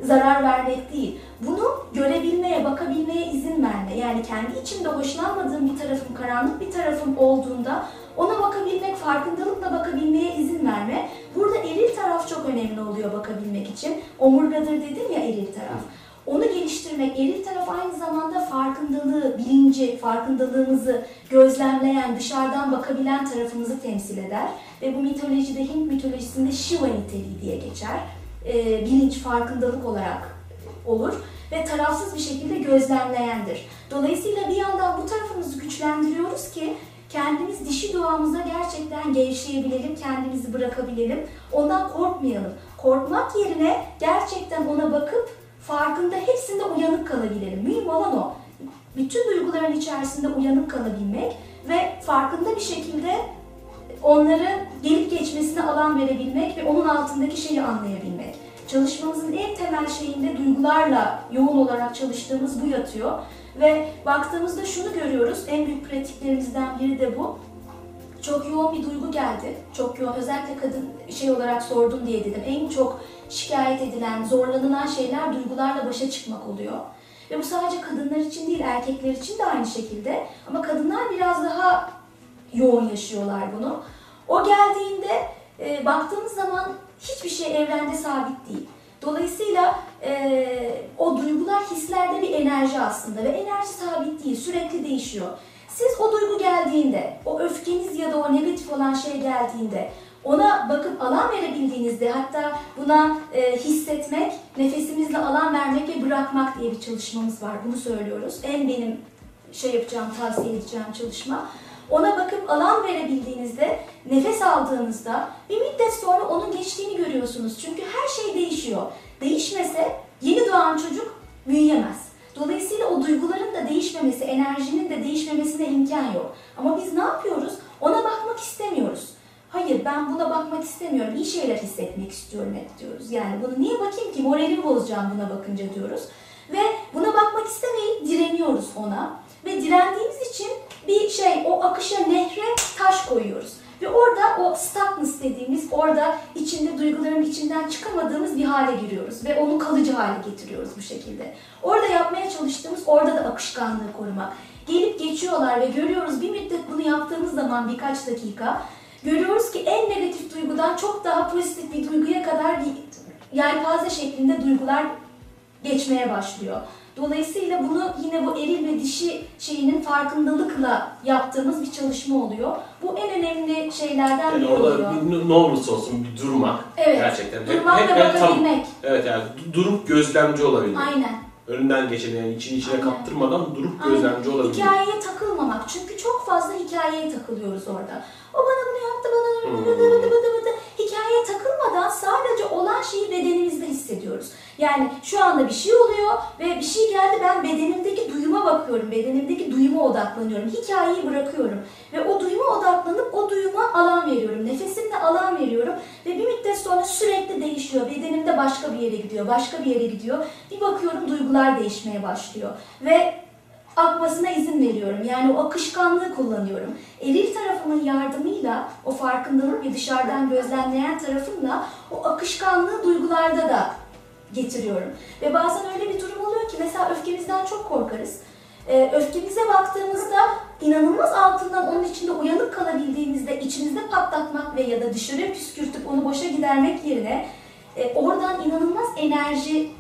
zarar vermek değil. Bunu görebilmeye, bakabilmeye izin verme. Yani kendi içimde hoşlanmadığım bir tarafım, karanlık bir tarafım olduğunda ona bakabilmek, farkındalıkla bakabilmeye izin verme. Burada eril taraf çok önemli oluyor bakabilmek için. Omurgadır dedim ya eril taraf. Onu geliştirmek, eril taraf aynı zamanda farkındalığı, bilinci, farkındalığımızı gözlemleyen, dışarıdan bakabilen tarafımızı temsil eder. Ve bu mitolojide, Hint mitolojisinde Shiva niteliği diye geçer. Ee, bilinç, farkındalık olarak olur ve tarafsız bir şekilde gözlemleyendir. Dolayısıyla bir yandan bu tarafımızı güçlendiriyoruz ki kendimiz dişi doğamıza gerçekten gevşeyebilelim, kendimizi bırakabilelim. Ondan korkmayalım. Korkmak yerine gerçekten ona bakıp farkında hepsinde uyanık kalabilelim. Mühim olan o. Bütün duyguların içerisinde uyanık kalabilmek ve farkında bir şekilde onların gelip geçmesine alan verebilmek ve onun altındaki şeyi anlayabilmek. Çalışmamızın en temel şeyinde duygularla yoğun olarak çalıştığımız bu yatıyor. Ve baktığımızda şunu görüyoruz, en büyük pratiklerimizden biri de bu. Çok yoğun bir duygu geldi. Çok yoğun, özellikle kadın şey olarak sordum diye dedim. En çok şikayet edilen, zorlanılan şeyler duygularla başa çıkmak oluyor. Ve bu sadece kadınlar için değil, erkekler için de aynı şekilde. Ama kadınlar biraz daha yoğun yaşıyorlar bunu. O geldiğinde e, baktığımız zaman hiçbir şey evrende sabit değil. Dolayısıyla e, o duygular hislerde bir enerji aslında ve enerji sabit değil, sürekli değişiyor. Siz o duygu geldiğinde, o öfkeniz ya da o negatif olan şey geldiğinde ona bakıp alan verebildiğinizde hatta buna e, hissetmek, nefesimizle alan vermek ve bırakmak diye bir çalışmamız var. Bunu söylüyoruz. En benim şey yapacağım, tavsiye edeceğim çalışma. Ona bakıp alan verebildiğinizde, nefes aldığınızda bir müddet sonra onun geçtiğini görüyorsunuz. Çünkü her şey değişiyor. Değişmese yeni doğan çocuk büyüyemez. Dolayısıyla o duyguların da değişmemesi, enerjinin de değişmemesine imkan yok. Ama biz ne yapıyoruz? Ona bakmak istemiyoruz. Hayır ben buna bakmak istemiyorum. İyi şeyler hissetmek istiyorum hep diyoruz. Yani bunu niye bakayım ki? Moralimi bozacağım buna bakınca diyoruz. Ve buna bakmak istemeyip direniyoruz ona. Ve direndiğimiz için bir şey o akışa nehre taş koyuyoruz. Ve orada o stuckness dediğimiz, orada içinde duyguların içinden çıkamadığımız bir hale giriyoruz. Ve onu kalıcı hale getiriyoruz bu şekilde. Orada yapmaya çalıştığımız, orada da akışkanlığı korumak. Gelip geçiyorlar ve görüyoruz bir müddet bunu yaptığımız zaman birkaç dakika, görüyoruz ki en negatif duygudan çok daha pozitif bir duyguya kadar bir yelpaze şeklinde duygular geçmeye başlıyor. Dolayısıyla bunu yine bu eril ve dişi şeyinin farkındalıkla yaptığımız bir çalışma oluyor. Bu en önemli şeylerden Yani biri orada oluyor. bir, ne olursa olsun bir durmak. Evet. Gerçekten. Durmak ve hep tam, bakabilmek. evet yani du- durup gözlemci olabilmek. Aynen. Önünden geçeni yani için içine Aynen. kaptırmadan durup Aynen. gözlemci olabilmek. Hikayeye takılmamak. Çünkü çok fazla hikayeye takılıyoruz orada. O bana bunu yaptı, bana Hmm. bıdı bıdı bıdı bıdı. Hikayeye takılmadan sadece olan şeyi bedenimizde hissediyoruz. Yani şu anda bir şey oluyor ve bir şey geldi ben bedenimdeki duyuma bakıyorum. Bedenimdeki duyuma odaklanıyorum. Hikayeyi bırakıyorum. Ve o duyuma odaklanıp o duyuma alan veriyorum. Nefesimle alan veriyorum. Ve bir müddet sonra sürekli değişiyor. Bedenimde başka bir yere gidiyor, başka bir yere gidiyor. Bir bakıyorum duygular değişmeye başlıyor. Ve akmasına izin veriyorum. Yani o akışkanlığı kullanıyorum. Eril tarafımın yardımıyla, o farkındalık ve dışarıdan gözlemleyen tarafımla o akışkanlığı duygularda da getiriyorum. Ve bazen öyle bir durum oluyor ki mesela öfkemizden çok korkarız. Ee, öfkemize baktığımızda inanılmaz altından onun içinde uyanık kalabildiğimizde içimizde patlatmak ve ya da dışarıya püskürtüp onu boşa gidermek yerine e, oradan inanılmaz enerji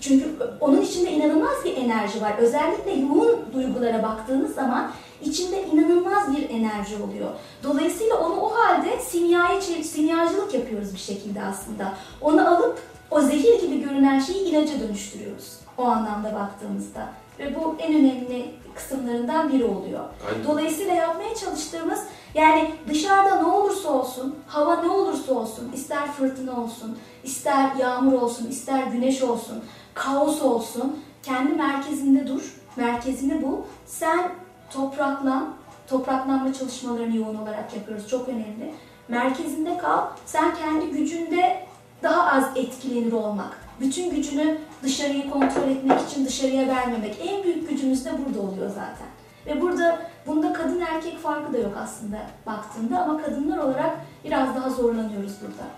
çünkü onun içinde inanılmaz bir enerji var. Özellikle yoğun duygulara baktığınız zaman içinde inanılmaz bir enerji oluyor. Dolayısıyla onu o halde simyaya simyacılık yapıyoruz bir şekilde aslında. Onu alıp o zehir gibi görünen şeyi ilaca dönüştürüyoruz. O anlamda baktığımızda. Ve bu en önemli kısımlarından biri oluyor. Aynen. Dolayısıyla yapmaya çalıştığımız yani dışarıda ne olursa olsun, hava ne olursa olsun, ister fırtına olsun, ister yağmur olsun, ister güneş olsun, kaos olsun, kendi merkezinde dur, merkezini bul. Sen topraklan, topraklanma çalışmalarını yoğun olarak yapıyoruz, çok önemli. Merkezinde kal, sen kendi gücünde daha az etkilenir olmak. Bütün gücünü dışarıyı kontrol etmek için dışarıya vermemek. En büyük gücümüz de burada oluyor zaten. Ve burada bunda kadın erkek farkı da yok aslında baktığında ama kadınlar olarak biraz daha zorlanıyoruz burada.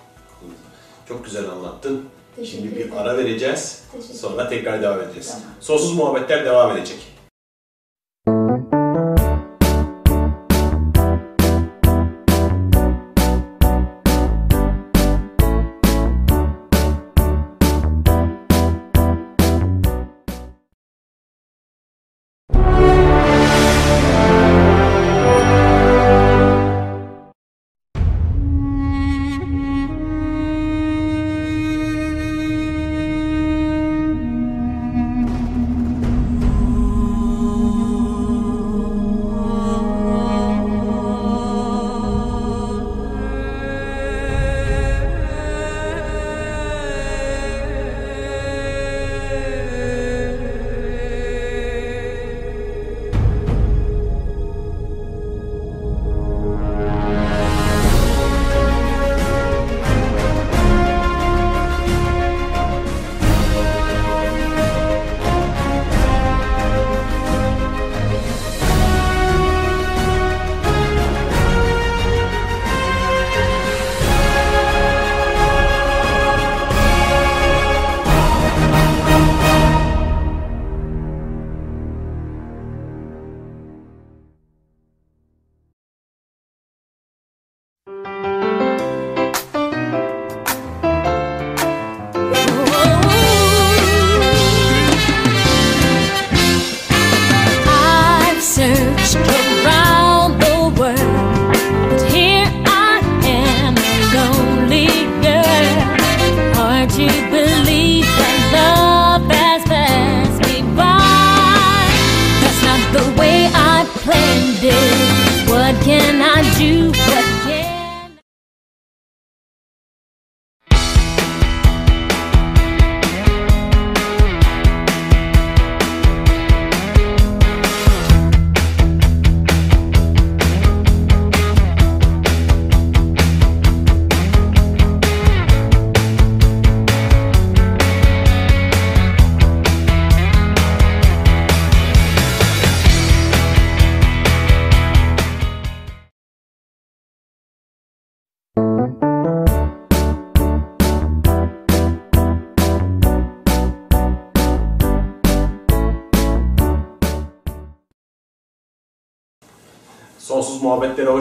Çok güzel anlattın. Teşekkür Şimdi bir ederim. ara vereceğiz. Teşekkür Sonra tekrar devam edeceğiz. Tamam. Sonsuz muhabbetler devam edecek.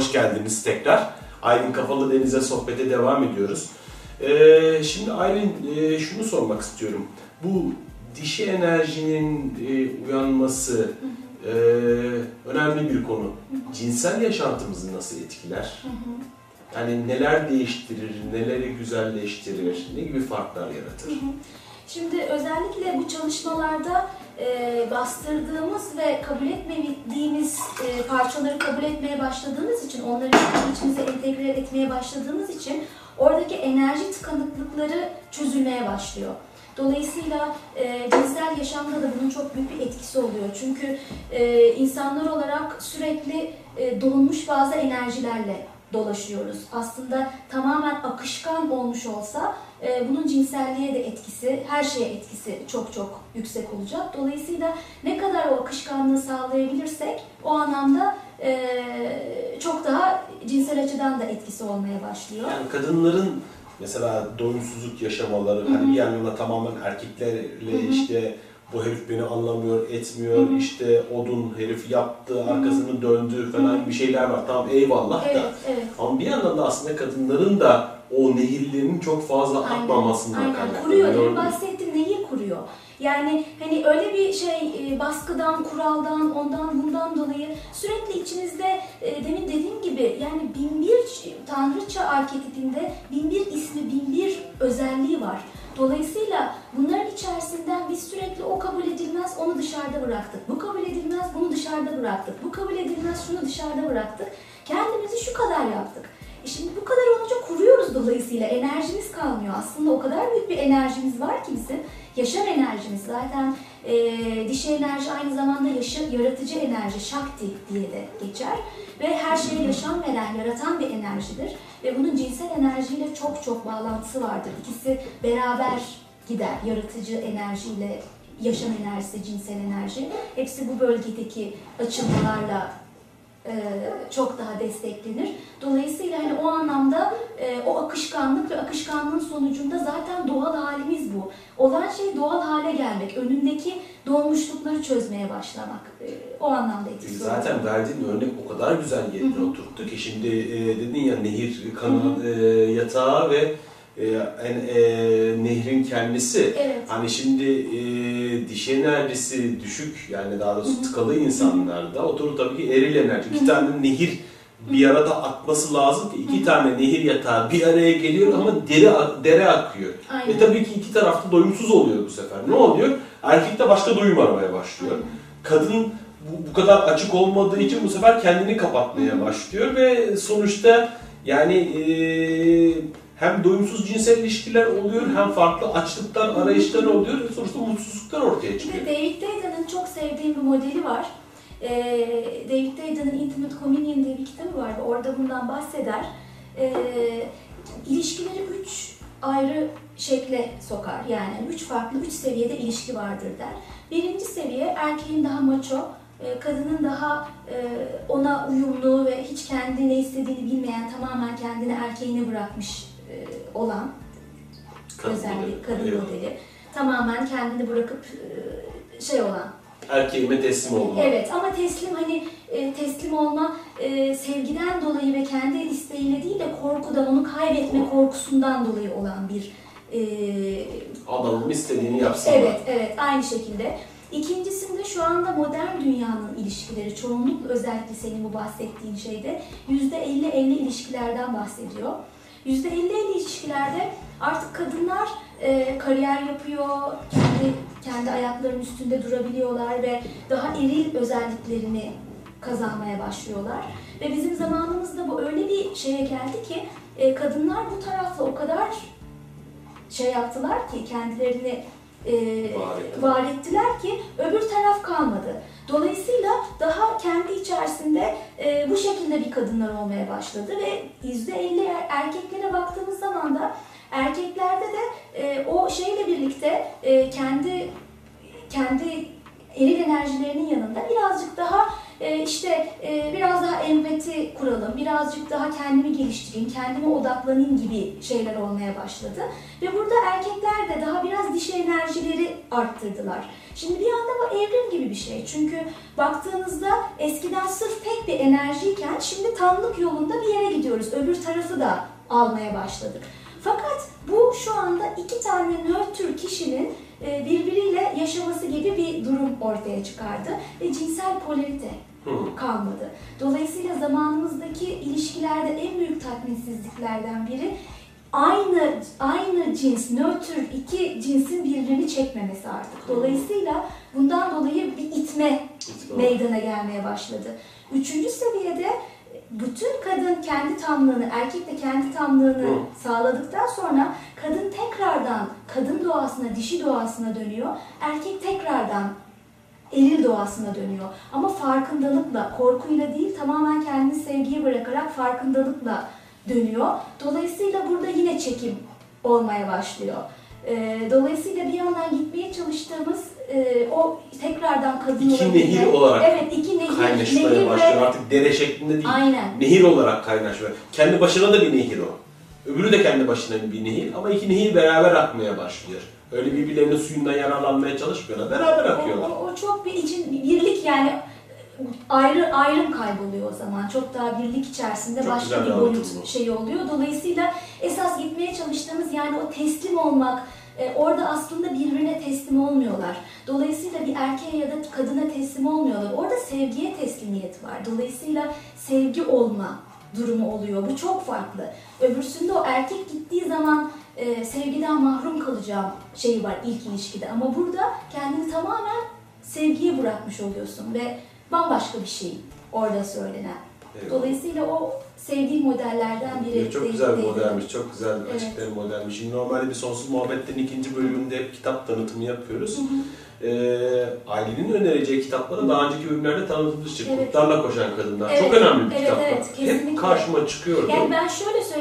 Hoş geldiniz tekrar. Aylin Kafalı Deniz'e sohbete devam ediyoruz. Ee, şimdi Aylin e, şunu sormak istiyorum. Bu dişi enerjinin e, uyanması e, önemli bir konu. Cinsel yaşantımızı nasıl etkiler? Yani neler değiştirir, neleri güzelleştirir, ne gibi farklar yaratır? Şimdi özellikle bu çalışmalarda e, bastırdığımız ve kabul etmediğimiz e, parçaları kabul etmeye başladığımız için, onları içimize entegre etmeye başladığımız için oradaki enerji tıkanıklıkları çözülmeye başlıyor. Dolayısıyla e, cinsel yaşamda da bunun çok büyük bir etkisi oluyor. Çünkü e, insanlar olarak sürekli e, dolmuş bazı enerjilerle dolaşıyoruz. Aslında tamamen akışkan olmuş olsa e, bunun cinselliğe de etkisi, her şeye etkisi çok çok yüksek olacak. Dolayısıyla ne kadar o akışkanlığı sağlayabilirsek o anlamda e, çok daha cinsel açıdan da etkisi olmaya başlıyor. Yani kadınların mesela doyumsuzluk yaşamaları, hani bir yandan tamamen erkeklerle işte bu herif beni anlamıyor, etmiyor, işte odun herif yaptı, arkasını döndü falan bir şeyler var. Tamam eyvallah Evet, da. evet. Ama bir yandan da aslında kadınların da o nehirlerin çok fazla Aynen, akmamasından aynen. kaynaklanıyor. Kuruyor, demin bahsettim nehir kuruyor. Yani hani öyle bir şey e, baskıdan, kuraldan, ondan bundan dolayı sürekli içinizde e, demin dediğim gibi yani bin bir ç- tanrıça arketipinde bin bir ismi, bin bir özelliği var. Dolayısıyla bunların içerisinden biz sürekli o kabul edilmez, onu dışarıda bıraktık. Bu kabul edilmez, bunu dışarıda bıraktık. Bu kabul edilmez, şunu dışarıda bıraktık. Kendimizi şu kadar yaptık. E şimdi bu kadar olunca kuruyoruz dolayısıyla enerjimiz kalmıyor. Aslında o kadar büyük bir enerjimiz var ki bizim. Yaşam enerjimiz zaten e, dişi enerji aynı zamanda yaşa, yaratıcı enerji, şakti diye de geçer. Ve her şeye yaşam veren, yaratan bir enerjidir. Ve bunun cinsel enerjiyle çok çok bağlantısı vardır. İkisi beraber gider. Yaratıcı enerjiyle yaşam enerjisi, cinsel enerji. Hepsi bu bölgedeki açılmalarla çok daha desteklenir. Dolayısıyla hani o anlamda e, o akışkanlık ve akışkanlığın sonucunda zaten doğal halimiz bu. Olan şey doğal hale gelmek, önündeki dolmuşlukları çözmeye başlamak. E, o anlamda etkisi. Zaten verdiğin örnek o kadar güzel yerine oturttu ki şimdi e, dedin ya nehir e, yatağı ve e, en, e, nehrin kendisi. Evet. Hani şimdi e, dişi enerjisi düşük yani daha doğrusu tıkalı insanlarda oturur tabii ki eril enerji. İki tane nehir bir arada akması lazım ki iki tane nehir yatağı bir araya geliyor ama dere dere akıyor. Aynen. E tabii ki iki tarafta doyumsuz oluyor bu sefer. Ne oluyor? Erkekte başka doyum aramaya başlıyor. Kadın bu, bu kadar açık olmadığı için bu sefer kendini kapatmaya başlıyor ve sonuçta yani e, hem doyumsuz cinsel ilişkiler oluyor hem farklı açlıklar, arayışlar oluyor ve sonuçta mutsuzluklar ortaya çıkıyor. de David Daydan'ın çok sevdiğim bir modeli var. Ee, David Daydan'ın Intimate Communion diye bir kitabı var ve orada bundan bahseder. Ee, ilişkileri üç ayrı şekle sokar. Yani üç farklı, üç seviyede ilişki vardır der. Birinci seviye erkeğin daha maço, e, kadının daha e, ona uyumlu ve hiç kendi ne istediğini bilmeyen, tamamen kendini erkeğine bırakmış olan Kadın özellik, modeli. kadın Evet. modeli. Tamamen kendini bırakıp e, şey olan. Erkeğime teslim olma. Evet ama teslim hani e, teslim olma e, sevgiden dolayı ve kendi isteğiyle değil de korkudan, onu kaybetme korkusundan dolayı olan bir e, Adamım istediğini yapsın. Evet, evet aynı şekilde. İkincisinde şu anda modern dünyanın ilişkileri, çoğunlukla özellikle senin bu bahsettiğin şeyde %50-50 ilişkilerden bahsediyor. %50-50 ilişkilerde artık kadınlar e, kariyer yapıyor, kendi kendi ayaklarının üstünde durabiliyorlar ve daha eril özelliklerini kazanmaya başlıyorlar. Ve bizim zamanımızda bu öyle bir şeye geldi ki e, kadınlar bu tarafla o kadar şey yaptılar ki kendilerini e, Var ettiler. var ettiler ki öbür taraf kalmadı. Dolayısıyla daha kendi içerisinde e, bu şekilde bir kadınlar olmaya başladı ve %50 er- erkeklere baktığımız zaman da erkeklerde de e, o şeyle birlikte e, kendi kendi eril enerjilerinin yanında birazcık daha e, işte biraz daha empati kuralım, birazcık daha kendimi geliştireyim, kendime odaklanayım gibi şeyler olmaya başladı. Ve burada erkekler de daha biraz dişi enerjileri arttırdılar. Şimdi bir anda bu evrim gibi bir şey. Çünkü baktığınızda eskiden sırf tek bir enerjiyken şimdi tamlık yolunda bir yere gidiyoruz. Öbür tarafı da almaya başladık. Fakat bu şu anda iki tane nötr kişinin e, birbiriyle yaşaması gibi bir durum ortaya çıkardı ve cinsel polarite Hı. kalmadı. Dolayısıyla zamanımızdaki ilişkilerde en büyük tatminsizliklerden biri aynı aynı cins, nötr iki cinsin birbirini çekmemesi artık. Dolayısıyla bundan dolayı bir itme meydana gelmeye başladı. Üçüncü seviyede bütün kadın kendi tamlığını, erkek de kendi tamlığını Hı. sağladıktan sonra kadın tekrardan kadın doğasına, dişi doğasına dönüyor. Erkek tekrardan eril doğasına dönüyor. Ama farkındalıkla, korkuyla değil tamamen kendini sevgiye bırakarak farkındalıkla dönüyor. Dolayısıyla burada yine çekim olmaya başlıyor. Ee, dolayısıyla bir yandan gitmeye çalıştığımız e, o tekrardan kadın İki olabilme- nehir olarak Evet iki nehir. Kaynaşmaya nehir başlıyor. ve- Artık dere şeklinde değil. Aynen. Nehir olarak kaynaşmaya. Kendi başına da bir nehir o. Öbürü de kendi başına bir nehir ama iki nehir beraber akmaya başlıyor. Öyle birbirlerinin suyundan yararlanmaya çalışmıyorlar. Beraber akıyorlar. o, o çok bir için bir birlik yani ayrı ayrım kayboluyor o zaman. Çok daha birlik içerisinde Çok başka bir boyut şey oluyor. Dolayısıyla esas gitmeye çalıştığımız yani o teslim olmak e, orada aslında birbirine teslim olmuyorlar. Dolayısıyla bir erkeğe ya da kadına teslim olmuyorlar. Orada sevgiye teslimiyet var. Dolayısıyla sevgi olma durumu oluyor. Bu çok farklı. Öbürsünde o erkek gittiği zaman e, sevgiden mahrum kalacağım şeyi var ilk ilişkide. Ama burada kendini tamamen sevgiye bırakmış oluyorsun ve bambaşka bir şey orada söylenen. Eyvallah. Dolayısıyla o sevdiğim modellerden biri. Çok güzel bir modelmiş, çok güzel Evet. açık bir modelmiş. Şimdi normalde bir Sonsuz Muhabbetlerin ikinci bölümünde hep kitap tanıtımı yapıyoruz. Ee, Aylin'in önereceği kitapları daha önceki bölümlerde tanıtılmıştık. Evet. Kurtlarla Koşan Kadınlar. Evet, Çok önemli bir evet, kitap. evet, kesinlikle. hep karşıma çıkıyordu. Yani ben şöyle söyleyeyim,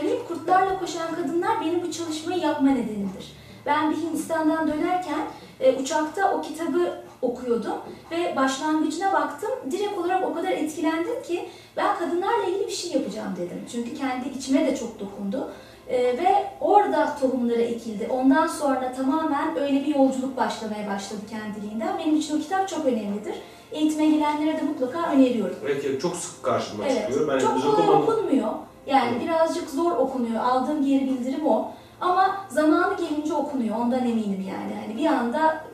Kurtlarla Koşan Kadınlar benim bu çalışmayı yapma nedenimdir. Ben bir Hindistan'dan dönerken e, uçakta o kitabı okuyordum ve başlangıcına baktım. Direkt olarak o kadar etkilendim ki ben kadınlarla ilgili bir şey yapacağım dedim. Çünkü kendi içime de çok dokundu. E, ve orada tohumları ekildi. Ondan sonra tamamen öyle bir yolculuk başlamaya başladı kendiliğinden. Benim için o kitap çok önemlidir. Eğitime gelenlere de mutlaka öneriyorum. Evet, çok sık karşıma Evet. çıkıyor. Ben Çok kolay okunmuyor. Yani birazcık zor okunuyor. Aldığım geri bildirim o. Ama zamanı gelince okunuyor. Ondan eminim yani. Hani bir anda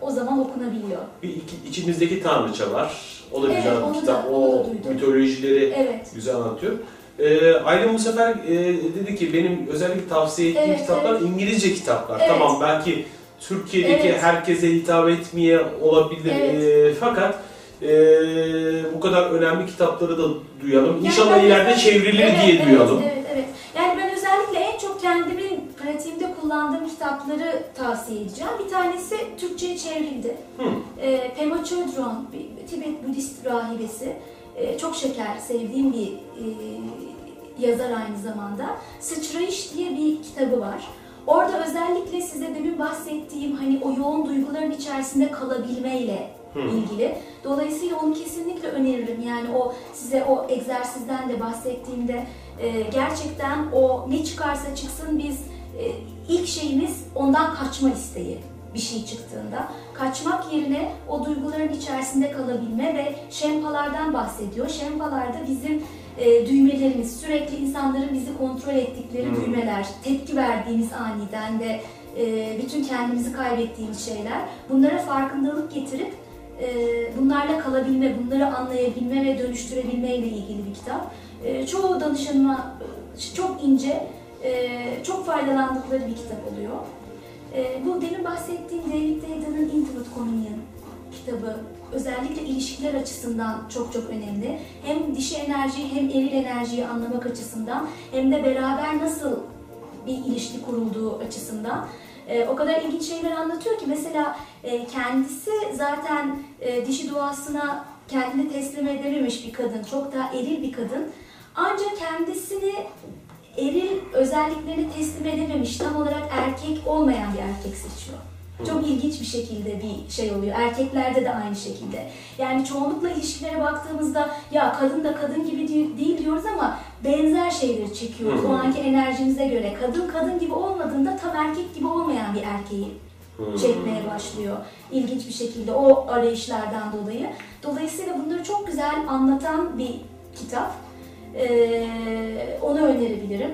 o zaman okunabiliyor. Bir iki, içimizdeki tanrıça var. O da Evet, güzel onu bir da- kitap. onu da o duydum. mitolojileri Evet. güzel anlatıyor. Ee, Aylin bu sefer e, dedi ki benim özellikle tavsiye ettiğim Evet, kitaplar. İngilizce kitaplar. Evet. Tamam belki Türkiye'deki Evet. herkese hitap etmeye olabilir. Evet. Ee, fakat e, bu kadar önemli kitapları da duyalım. Yani İnşallah ben ileride çevrilir Evet, diye evet, duyalım. Evet, evet. Yani ben özellikle en çok kendimin pratiğimde kullandığım kitapları tavsiye edeceğim. Bir tanesi Türkçe'ye çevrildi. Hı. E, Pema Chodron, Tibet Budist rahibesi. E, çok şeker, sevdiğim bir e, yazar aynı zamanda. Sıçrayış diye bir kitabı var. Orada özellikle size demin bahsettiğim hani o yoğun duyguların içerisinde kalabilmeyle Hı. ilgili. Dolayısıyla onu kesinlikle öneririm. Yani o size o egzersizden de bahsettiğimde e, gerçekten o ne çıkarsa çıksın biz e, ilk şeyimiz ondan kaçma isteği bir şey çıktığında. Kaçmak yerine o duyguların içerisinde kalabilme ve şempalardan bahsediyor. Şempalar da bizim e, düğmelerimiz, sürekli insanların bizi kontrol ettikleri Hmm. düğmeler, tepki verdiğimiz aniden ve e, bütün kendimizi kaybettiğimiz şeyler. Bunlara farkındalık getirip bunlarla kalabilme, bunları anlayabilme ve dönüştürebilme ile ilgili bir kitap. E, çoğu danışanıma çok ince, e, çok faydalandıkları bir kitap oluyor. E, bu demin bahsettiğim David Deida'nın Intimate Communion kitabı özellikle ilişkiler açısından çok çok önemli. Hem dişi enerjiyi hem eril enerjiyi anlamak açısından hem de beraber nasıl bir ilişki kurulduğu açısından e, o kadar ilginç şeyler anlatıyor ki mesela e, kendisi zaten e, dişi doğasına kendini teslim edememiş bir kadın, çok daha eril bir kadın. Ancak kendisini eril özelliklerini teslim edememiş, tam olarak erkek olmayan bir erkek seçiyor. Çok ilginç bir şekilde bir şey oluyor. Erkeklerde de aynı şekilde. Yani çoğunlukla ilişkilere baktığımızda ya kadın da kadın gibi değil diyoruz ama benzer şeyleri çekiyoruz. Hı hı. O anki enerjimize göre. Kadın kadın gibi olmadığında tam erkek gibi olmayan bir erkeği çekmeye başlıyor. İlginç bir şekilde o arayışlardan dolayı. Dolayısıyla bunları çok güzel anlatan bir kitap. Ee, onu önerebilirim.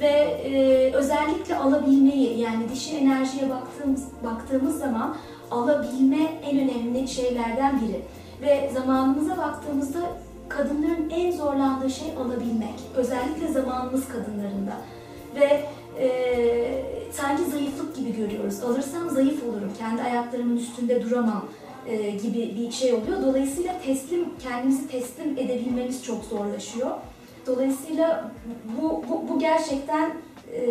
Ve e, özellikle alabilmeyi yani dişi enerjiye baktığımız baktığımız zaman alabilme en önemli şeylerden biri. Ve zamanımıza baktığımızda kadınların en zorlandığı şey alabilmek. Özellikle zamanımız kadınlarında. Ve e, sanki zayıflık gibi görüyoruz. Alırsam zayıf olurum, kendi ayaklarımın üstünde duramam e, gibi bir şey oluyor. Dolayısıyla teslim, kendimizi teslim edebilmemiz çok zorlaşıyor. Dolayısıyla bu, bu, bu gerçekten e,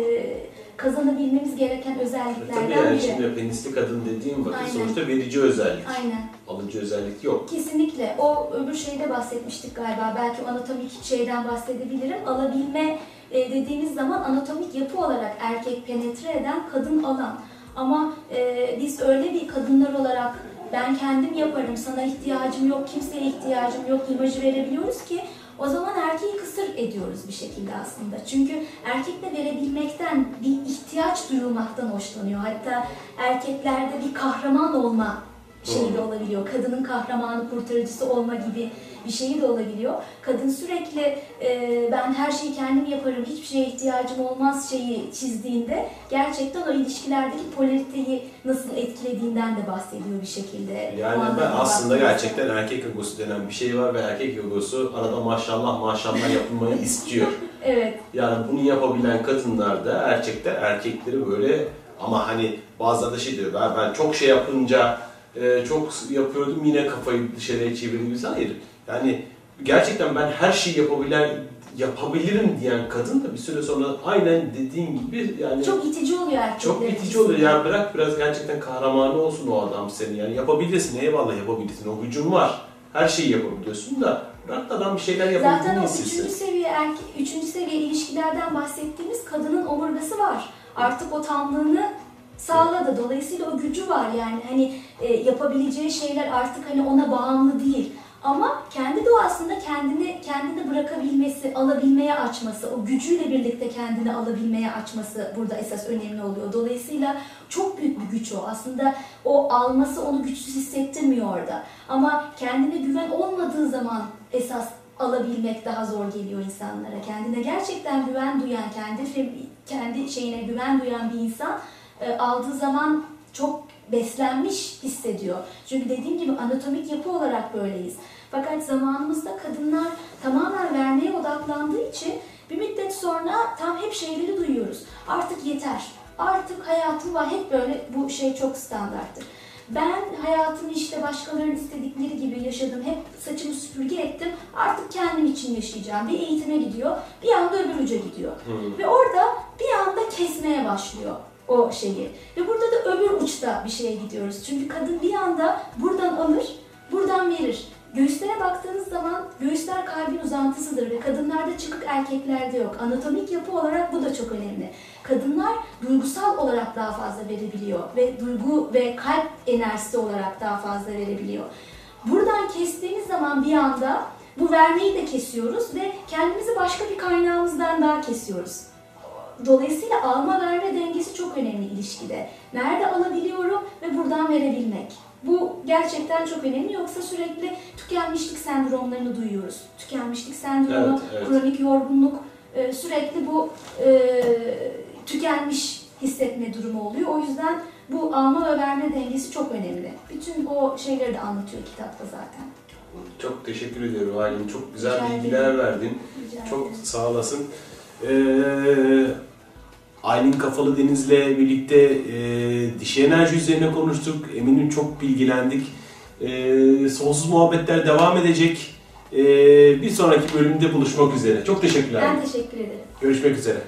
kazanabilmemiz gereken Tabii özelliklerden yani biri. şimdi penisli kadın dediğim vakit Aynen. sonuçta verici özellik. Aynen. Alıcı özellik yok. Kesinlikle. O öbür şeyde bahsetmiştik galiba. Belki anatomik şeyden bahsedebilirim. Alabilme e, dediğimiz zaman anatomik yapı olarak erkek penetre eden, kadın alan. Ama e, biz öyle bir kadınlar olarak ben kendim yaparım, sana ihtiyacım yok, kimseye ihtiyacım yok imajı verebiliyoruz ki o zaman erkeği kısır ediyoruz bir şekilde aslında. Çünkü erkek de verebilmekten, bir ihtiyaç duyulmaktan hoşlanıyor. Hatta erkeklerde bir kahraman olma şeyi de olabiliyor. Kadının kahramanı, kurtarıcısı olma gibi bir şeyi de olabiliyor. Kadın sürekli e, ben her şeyi kendim yaparım, hiçbir şeye ihtiyacım olmaz şeyi çizdiğinde gerçekten o ilişkilerdeki polariteyi nasıl etkilediğinden de bahsediyor bir şekilde. Yani ben aslında gerçekten erkek egosu denen bir şey var ve erkek egosu arada maşallah maşallah yapılmayı <laughs> istiyor. Evet, Yani bunu yapabilen kadınlar da erkekler erkekleri böyle ama hani bazıları da şey diyor ben, ben çok şey yapınca e, çok yapıyordum yine kafayı dışarıya çevirdim. Hayır yani gerçekten ben her şeyi yapabilen yapabilirim diyen kadın da bir süre sonra aynen dediğin gibi yani çok itici oluyor erkekler. çok itici oluyor. Yani bırak biraz gerçekten kahramanı olsun o adam seni. Yani yapabilirsin. Eyvallah yapabilirsin. O gücün var. Her şeyi yapabiliyorsun da bırak da adam bir şeyler Zaten yapabildiğini o üçüncü seviye erke, üçüncü seviye ilişkilerden bahsettiğimiz kadının omurgası var. Artık o tamlığını sağladı. Dolayısıyla o gücü var yani hani e, yapabileceği şeyler artık hani ona bağımlı değil. Ama kendi doğasında kendini kendini bırakabilmesi, alabilmeye açması, o gücüyle birlikte kendini alabilmeye açması burada esas önemli oluyor. Dolayısıyla çok büyük bir güç o. Aslında o alması onu güçsüz hissettirmiyor orada. Ama kendine güven olmadığı zaman esas alabilmek daha zor geliyor insanlara. Kendine gerçekten güven duyan, kendi kendi şeyine güven duyan bir insan e, aldığı zaman çok beslenmiş hissediyor. Çünkü dediğim gibi anatomik yapı olarak böyleyiz. Fakat zamanımızda kadınlar tamamen vermeye odaklandığı için bir müddet sonra tam hep şeyleri duyuyoruz. Artık yeter. Artık hayatım var. Hep böyle bu şey çok standarttır. Ben hayatımı işte başkalarının istedikleri gibi yaşadım. Hep saçımı süpürge ettim. Artık kendim için yaşayacağım. Bir eğitime gidiyor. Bir anda öbür uca gidiyor. Hı. Ve orada bir anda kesmeye başlıyor o şeyi. Ve burada da öbür uçta bir şeye gidiyoruz. Çünkü kadın bir anda buradan alır, buradan verir. Göğüslere baktığınız zaman göğüsler kalbin uzantısıdır ve kadınlarda çıkık erkeklerde yok. Anatomik yapı olarak bu da çok önemli. Kadınlar duygusal olarak daha fazla verebiliyor ve duygu ve kalp enerjisi olarak daha fazla verebiliyor. Buradan kestiğimiz zaman bir anda bu vermeyi de kesiyoruz ve kendimizi başka bir kaynağımızdan daha kesiyoruz. Dolayısıyla alma verme dengesi çok önemli ilişkide. Nerede alabiliyorum ve buradan verebilmek. Bu gerçekten çok önemli yoksa sürekli tükenmişlik sendromlarını duyuyoruz. Tükenmişlik sendromu, Evet, evet. kronik yorgunluk, e, sürekli bu e, tükenmiş hissetme durumu oluyor. O yüzden bu alma ve verme dengesi çok önemli. Bütün o şeyleri de anlatıyor kitapta zaten. Çok teşekkür ediyorum Aylin. Çok güzel Rica bilgiler ederim. verdin. Rica Çok sağ olasın. Ee, Aylin Kafalı Deniz'le birlikte e, dişi enerji üzerine konuştuk. Eminim çok bilgilendik. E, sonsuz muhabbetler devam edecek. E, bir sonraki bölümde buluşmak üzere. Çok teşekkürler. Ben teşekkür ederim. Görüşmek üzere.